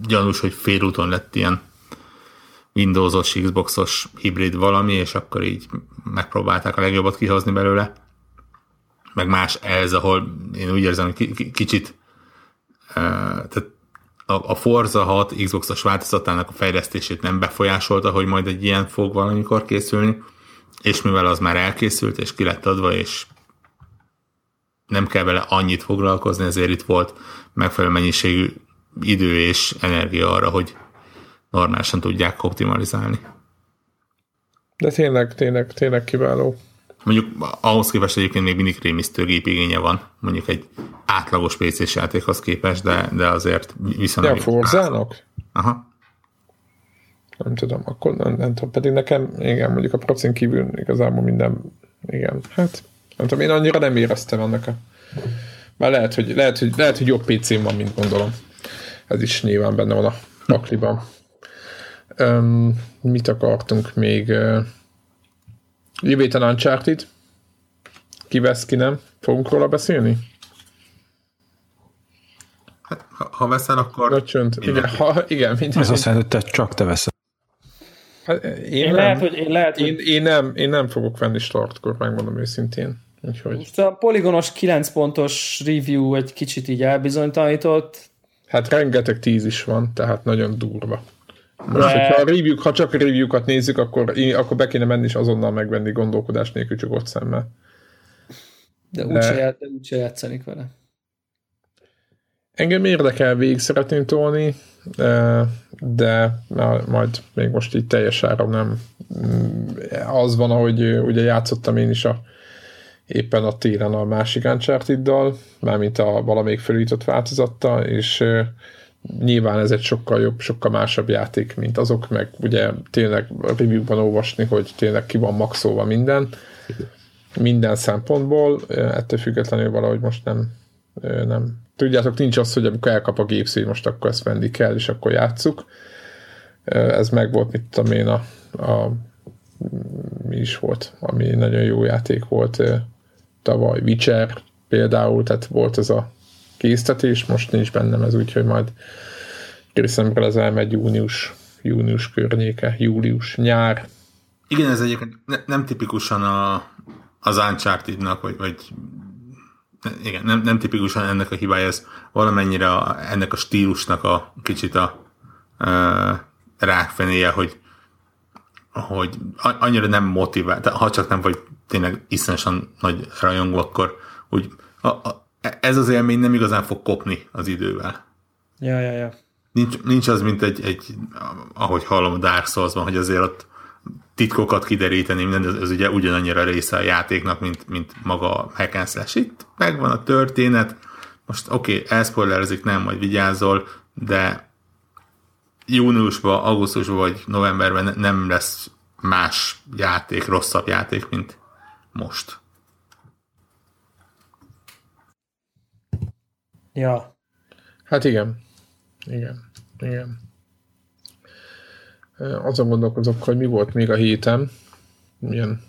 Speaker 4: gyanús, hogy félúton lett ilyen Windowsos, Xboxos hibrid valami, és akkor így megpróbálták a legjobbat kihozni belőle. Meg más ez, ahol én úgy érzem, hogy kicsit uh, tehát a Forza 6 Xboxos változatának a fejlesztését nem befolyásolta, hogy majd egy ilyen fog valamikor készülni, és mivel az már elkészült, és ki lett adva, és nem kell vele annyit foglalkozni, ezért itt volt megfelelő mennyiségű idő és energia arra, hogy normálisan tudják optimalizálni.
Speaker 1: De tényleg, tényleg, tényleg kiváló.
Speaker 4: Mondjuk ahhoz képest egyébként még mindig rémisztő gépigénye van, mondjuk egy átlagos PC-s játékhoz képest, de, de azért viszonylag...
Speaker 1: Ja, Forzának?
Speaker 4: Aha.
Speaker 1: Nem tudom, akkor nem, nem tudom, pedig nekem, igen, mondjuk a procin kívül igazából minden, igen, hát nem tudom, én annyira nem éreztem annak a... Már lehet, hogy, lehet, hogy, lehet, hogy jobb PC-m van, mint gondolom. Ez is nyilván benne van a pakliban. Um, mit akartunk még? Uh, jövő héten Uncharted. Ki vesz, ki nem? Fogunk róla beszélni?
Speaker 4: Hát, ha, ha veszel, akkor...
Speaker 1: Röcsönt. Igen, ha, igen
Speaker 3: minden. Ez azt jelenti, hogy te csak te veszel.
Speaker 1: Hát, én, én, nem, lehet, hogy, én, lehet, én, hogy... én, nem, én nem fogok venni startkor, megmondom őszintén. Úgyhogy...
Speaker 2: Most a poligonos 9 pontos review egy kicsit így elbizonytalanított.
Speaker 1: Hát rengeteg tíz is van, tehát nagyon durva. Most, De... hogyha a review, ha csak a review-kat nézzük, akkor, akkor be kéne menni és azonnal megvenni gondolkodás nélkül csak ott szemmel.
Speaker 2: De, De... úgyse úgy játszanik vele.
Speaker 1: Engem érdekel, végig szeretném tolni, de majd még most így teljes áram nem mm, az van, ahogy ugye játszottam én is a éppen a télen a másik Uncharted-dal, mármint a valamelyik felújított változatta, és nyilván ez egy sokkal jobb, sokkal másabb játék, mint azok, meg ugye tényleg review-ban olvasni, hogy tényleg ki van maxolva minden, minden szempontból, ettől függetlenül valahogy most nem, nem. Tudjátok, nincs az, hogy amikor elkap a gépsz, hogy most akkor ezt venni kell, és akkor játsszuk. Ez meg volt, mit tudom én, a, a mi is volt, ami nagyon jó játék volt tavaly, Witcher például, tehát volt ez a késztetés, most nincs bennem ez, úgyhogy majd December ez elmegy június, június környéke, július, nyár.
Speaker 4: Igen, ez egyébként ne, nem tipikusan a, az Uncharted-nak, vagy, vagy igen, nem, nem tipikusan ennek a hibája, ez valamennyire a, ennek a stílusnak a kicsit a e, rákfenéje, hogy hogy annyira nem motivál, ha csak nem vagy tényleg iszonyosan nagy rajongó, akkor úgy a, a, ez az élmény nem igazán fog kopni az idővel.
Speaker 2: Ja, ja, ja.
Speaker 4: Nincs, nincs az, mint egy, egy ahogy hallom a Dark souls hogy azért ott titkokat kideríteni, minden, ez, ez ugye ugyanannyira része a játéknak, mint, mint maga a hack and slash. Itt megvan a történet, most oké, okay, elszpoilerezik, nem, majd vigyázol, de júniusban, augusztusban vagy novemberben nem lesz más játék, rosszabb játék, mint most.
Speaker 2: Ja.
Speaker 1: Hát igen. Igen. Igen. Azon gondolkozok, hogy mi volt még a héten. Milyen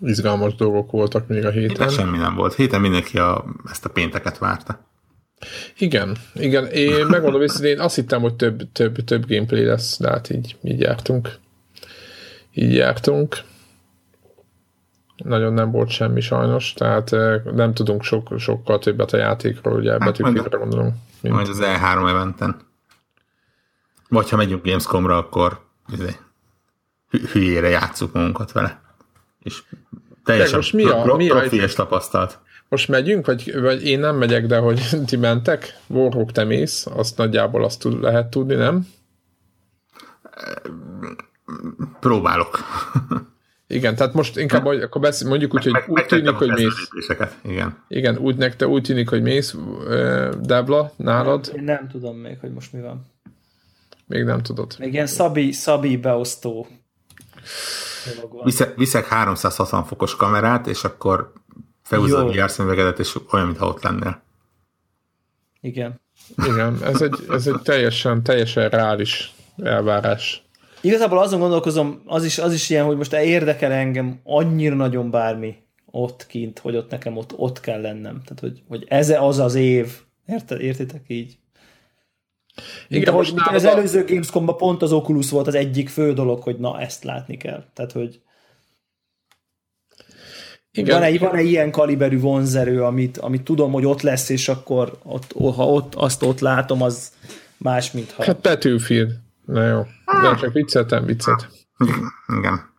Speaker 1: izgalmas dolgok voltak még a héten. Héten
Speaker 4: semmi nem volt. Héten mindenki a, ezt a pénteket várta.
Speaker 1: Igen, igen. Én megmondom őszintén, én azt hittem, hogy több, több, több gameplay lesz, de hát így, így jártunk. Így jártunk nagyon nem volt semmi sajnos, tehát nem tudunk sok, sokkal többet a játékról, ugye hát betűkére gondolom.
Speaker 4: Mint... Majd az E3 eventen. Vagy ha megyünk Gamescomra, akkor izé, hülyére játszuk magunkat vele. És teljesen most mi a, pro, mi a, és tapasztalt.
Speaker 1: Most megyünk, vagy, vagy én nem megyek, de hogy ti mentek? Warhawk te mész, azt nagyjából azt tud, lehet tudni, nem?
Speaker 4: Próbálok.
Speaker 1: Igen, tehát most inkább hogy akkor beszél, mondjuk úgy, hogy meg, úgy tűnik, hogy mész.
Speaker 4: Igen.
Speaker 1: Igen, úgy nekte úgy tűnik, hogy mész, Debla, nálad.
Speaker 2: Én nem tudom még, hogy most mi van.
Speaker 1: Még nem tudod.
Speaker 2: Még ilyen szabi, szabi beosztó
Speaker 4: Viszek, viszek 360 fokos kamerát, és akkor felhúzod a VR szemüvegedet, és olyan, mintha ott lennél.
Speaker 2: Igen.
Speaker 1: Igen, ez egy, ez egy teljesen, teljesen reális elvárás.
Speaker 2: Igazából azon gondolkozom, az is, az is ilyen, hogy most érdekel engem annyira nagyon bármi ott kint, hogy ott nekem ott, ott kell lennem. Tehát, hogy, hogy ez az az év. Érte, értitek így? Igen, mint ahogy mint az a... előző Gamescom-ban pont az Oculus volt az egyik fő dolog, hogy na, ezt látni kell. Tehát, hogy igen. Van-e, van-e ilyen kaliberű vonzerő, amit, amit tudom, hogy ott lesz, és akkor ott, ha ott, azt ott látom, az más, mint ha...
Speaker 1: Hát Battlefield. Na jó. De csak vicceltem, viccet.
Speaker 4: Igen.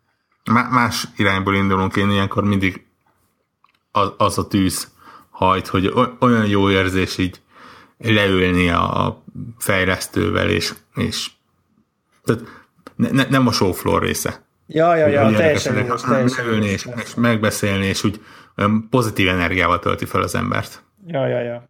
Speaker 4: Más irányból indulunk, én ilyenkor mindig az, az a tűz hajt, hogy olyan jó érzés így leülni a fejlesztővel, és, és tehát ne, ne, nem a show floor része.
Speaker 2: Ja, ja, ja, teljesen jogos,
Speaker 4: teljesen leülni és, és megbeszélni, és úgy pozitív energiával tölti fel az embert.
Speaker 2: Ja, ja, ja.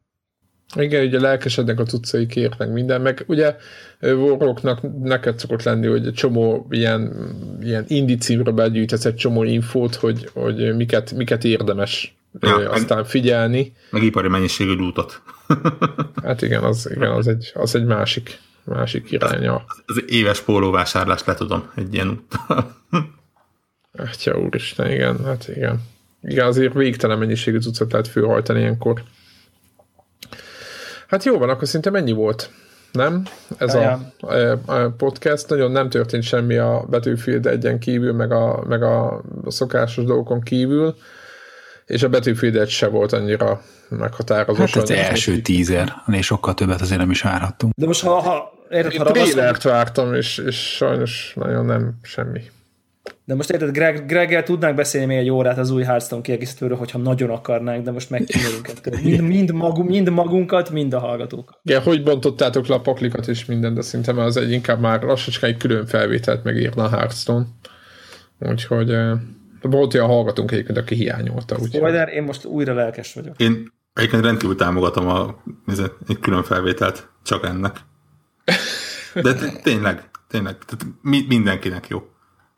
Speaker 1: Igen, ugye lelkesednek a cuccaikért, meg minden, meg ugye Warrocknak neked szokott lenni, hogy egy csomó ilyen, ilyen indi címre begyűjtesz egy csomó infót, hogy, hogy miket, miket érdemes ja, aztán meg, figyelni.
Speaker 4: Meg ipari mennyiségű lútot.
Speaker 1: hát igen, az, igen, az egy, az egy másik, másik iránya. Az,
Speaker 4: az éves pólóvásárlást le tudom egy ilyen úttal.
Speaker 1: Atya úristen, igen, hát igen. Igen, azért végtelen mennyiségű cuccot lehet főhajtani ilyenkor. Hát jó van, akkor szinte mennyi volt? Nem? Ez a, a, podcast. Nagyon nem történt semmi a Battlefield egyen kívül, meg a, meg a szokásos dolgokon kívül, és a Battlefield egy se volt annyira meghatározó.
Speaker 3: Hát ez első tízer, és sokkal többet azért nem is várhattunk.
Speaker 2: De most ha, ha
Speaker 1: érted, ha Trélert vártam, és, és sajnos nagyon nem semmi.
Speaker 2: De most érted, Greg, Greggel tudnánk beszélni még egy órát az új Hearthstone kiegészítőről, hogyha nagyon akarnánk, de most megkínálunk. Mind, mind, magunk, mind magunkat, mind a hallgatókat.
Speaker 1: Igen, hogy bontottátok le a paklikat és minden, de szinte már az egy inkább már lassacskán egy külön felvételt megírna a Hearthstone. Úgyhogy volt olyan hallgatunk egyébként, aki hiányolta.
Speaker 2: Spoiler, én most újra lelkes vagyok.
Speaker 4: Én egyébként rendkívül támogatom a, egy külön felvételt, csak ennek. De tényleg, tényleg, tehát mindenkinek jó.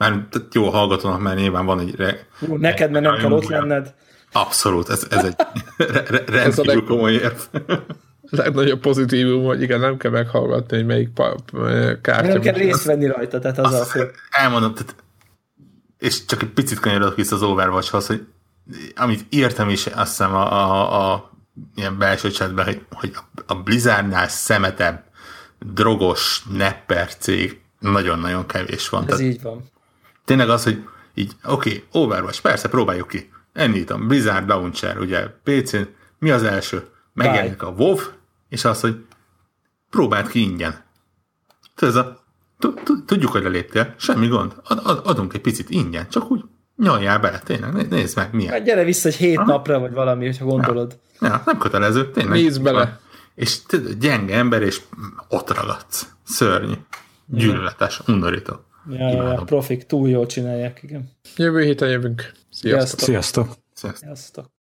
Speaker 4: Már jó hallgatónak, mert nyilván van egy... Re,
Speaker 2: Ú, neked, mert nem kell ott lenned.
Speaker 4: Abszolút, ez, ez egy re, re, rendkívül leg, komoly érv.
Speaker 1: legnagyobb pozitívum, hogy igen, nem kell meghallgatni, hogy melyik kártya.
Speaker 2: Nem kell részt venni rajta, tehát az Azt, a
Speaker 4: Elmondom, tehát, és csak egy picit kanyarodok vissza az Overwatchhoz, hogy amit írtam is azt hiszem a, a, a ilyen belső chatben, hogy, hogy a Blizzardnál szemetebb, drogos, nepper cég nagyon-nagyon kevés van.
Speaker 2: Ez Tehát, így van
Speaker 4: tényleg az, hogy így, oké, okay, Overwatch, persze, próbáljuk ki. Ennyítom, Blizzard Launcher, ugye PC-n, mi az első? Megjelenik a WoW, és az, hogy próbáld ki ingyen. Ez a, tudjuk, hogy leléptél, semmi gond, ad, adunk egy picit ingyen, csak úgy nyaljál bele, tényleg, nézd meg, milyen.
Speaker 2: Hát gyere vissza egy hét Aha. napra, vagy valami, hogyha gondolod.
Speaker 4: Ja, ja nem kötelező, tényleg.
Speaker 1: Nézd bele.
Speaker 4: És gyenge ember, és ott ragadsz. Szörnyű. Gyűlöletes, undorító.
Speaker 2: Ja, ja, ja, profik túl jól csinálják, igen.
Speaker 1: Jövő héten jövünk.
Speaker 3: Sziasztok. Sziasztok.
Speaker 2: Sziasztok. Sziasztok.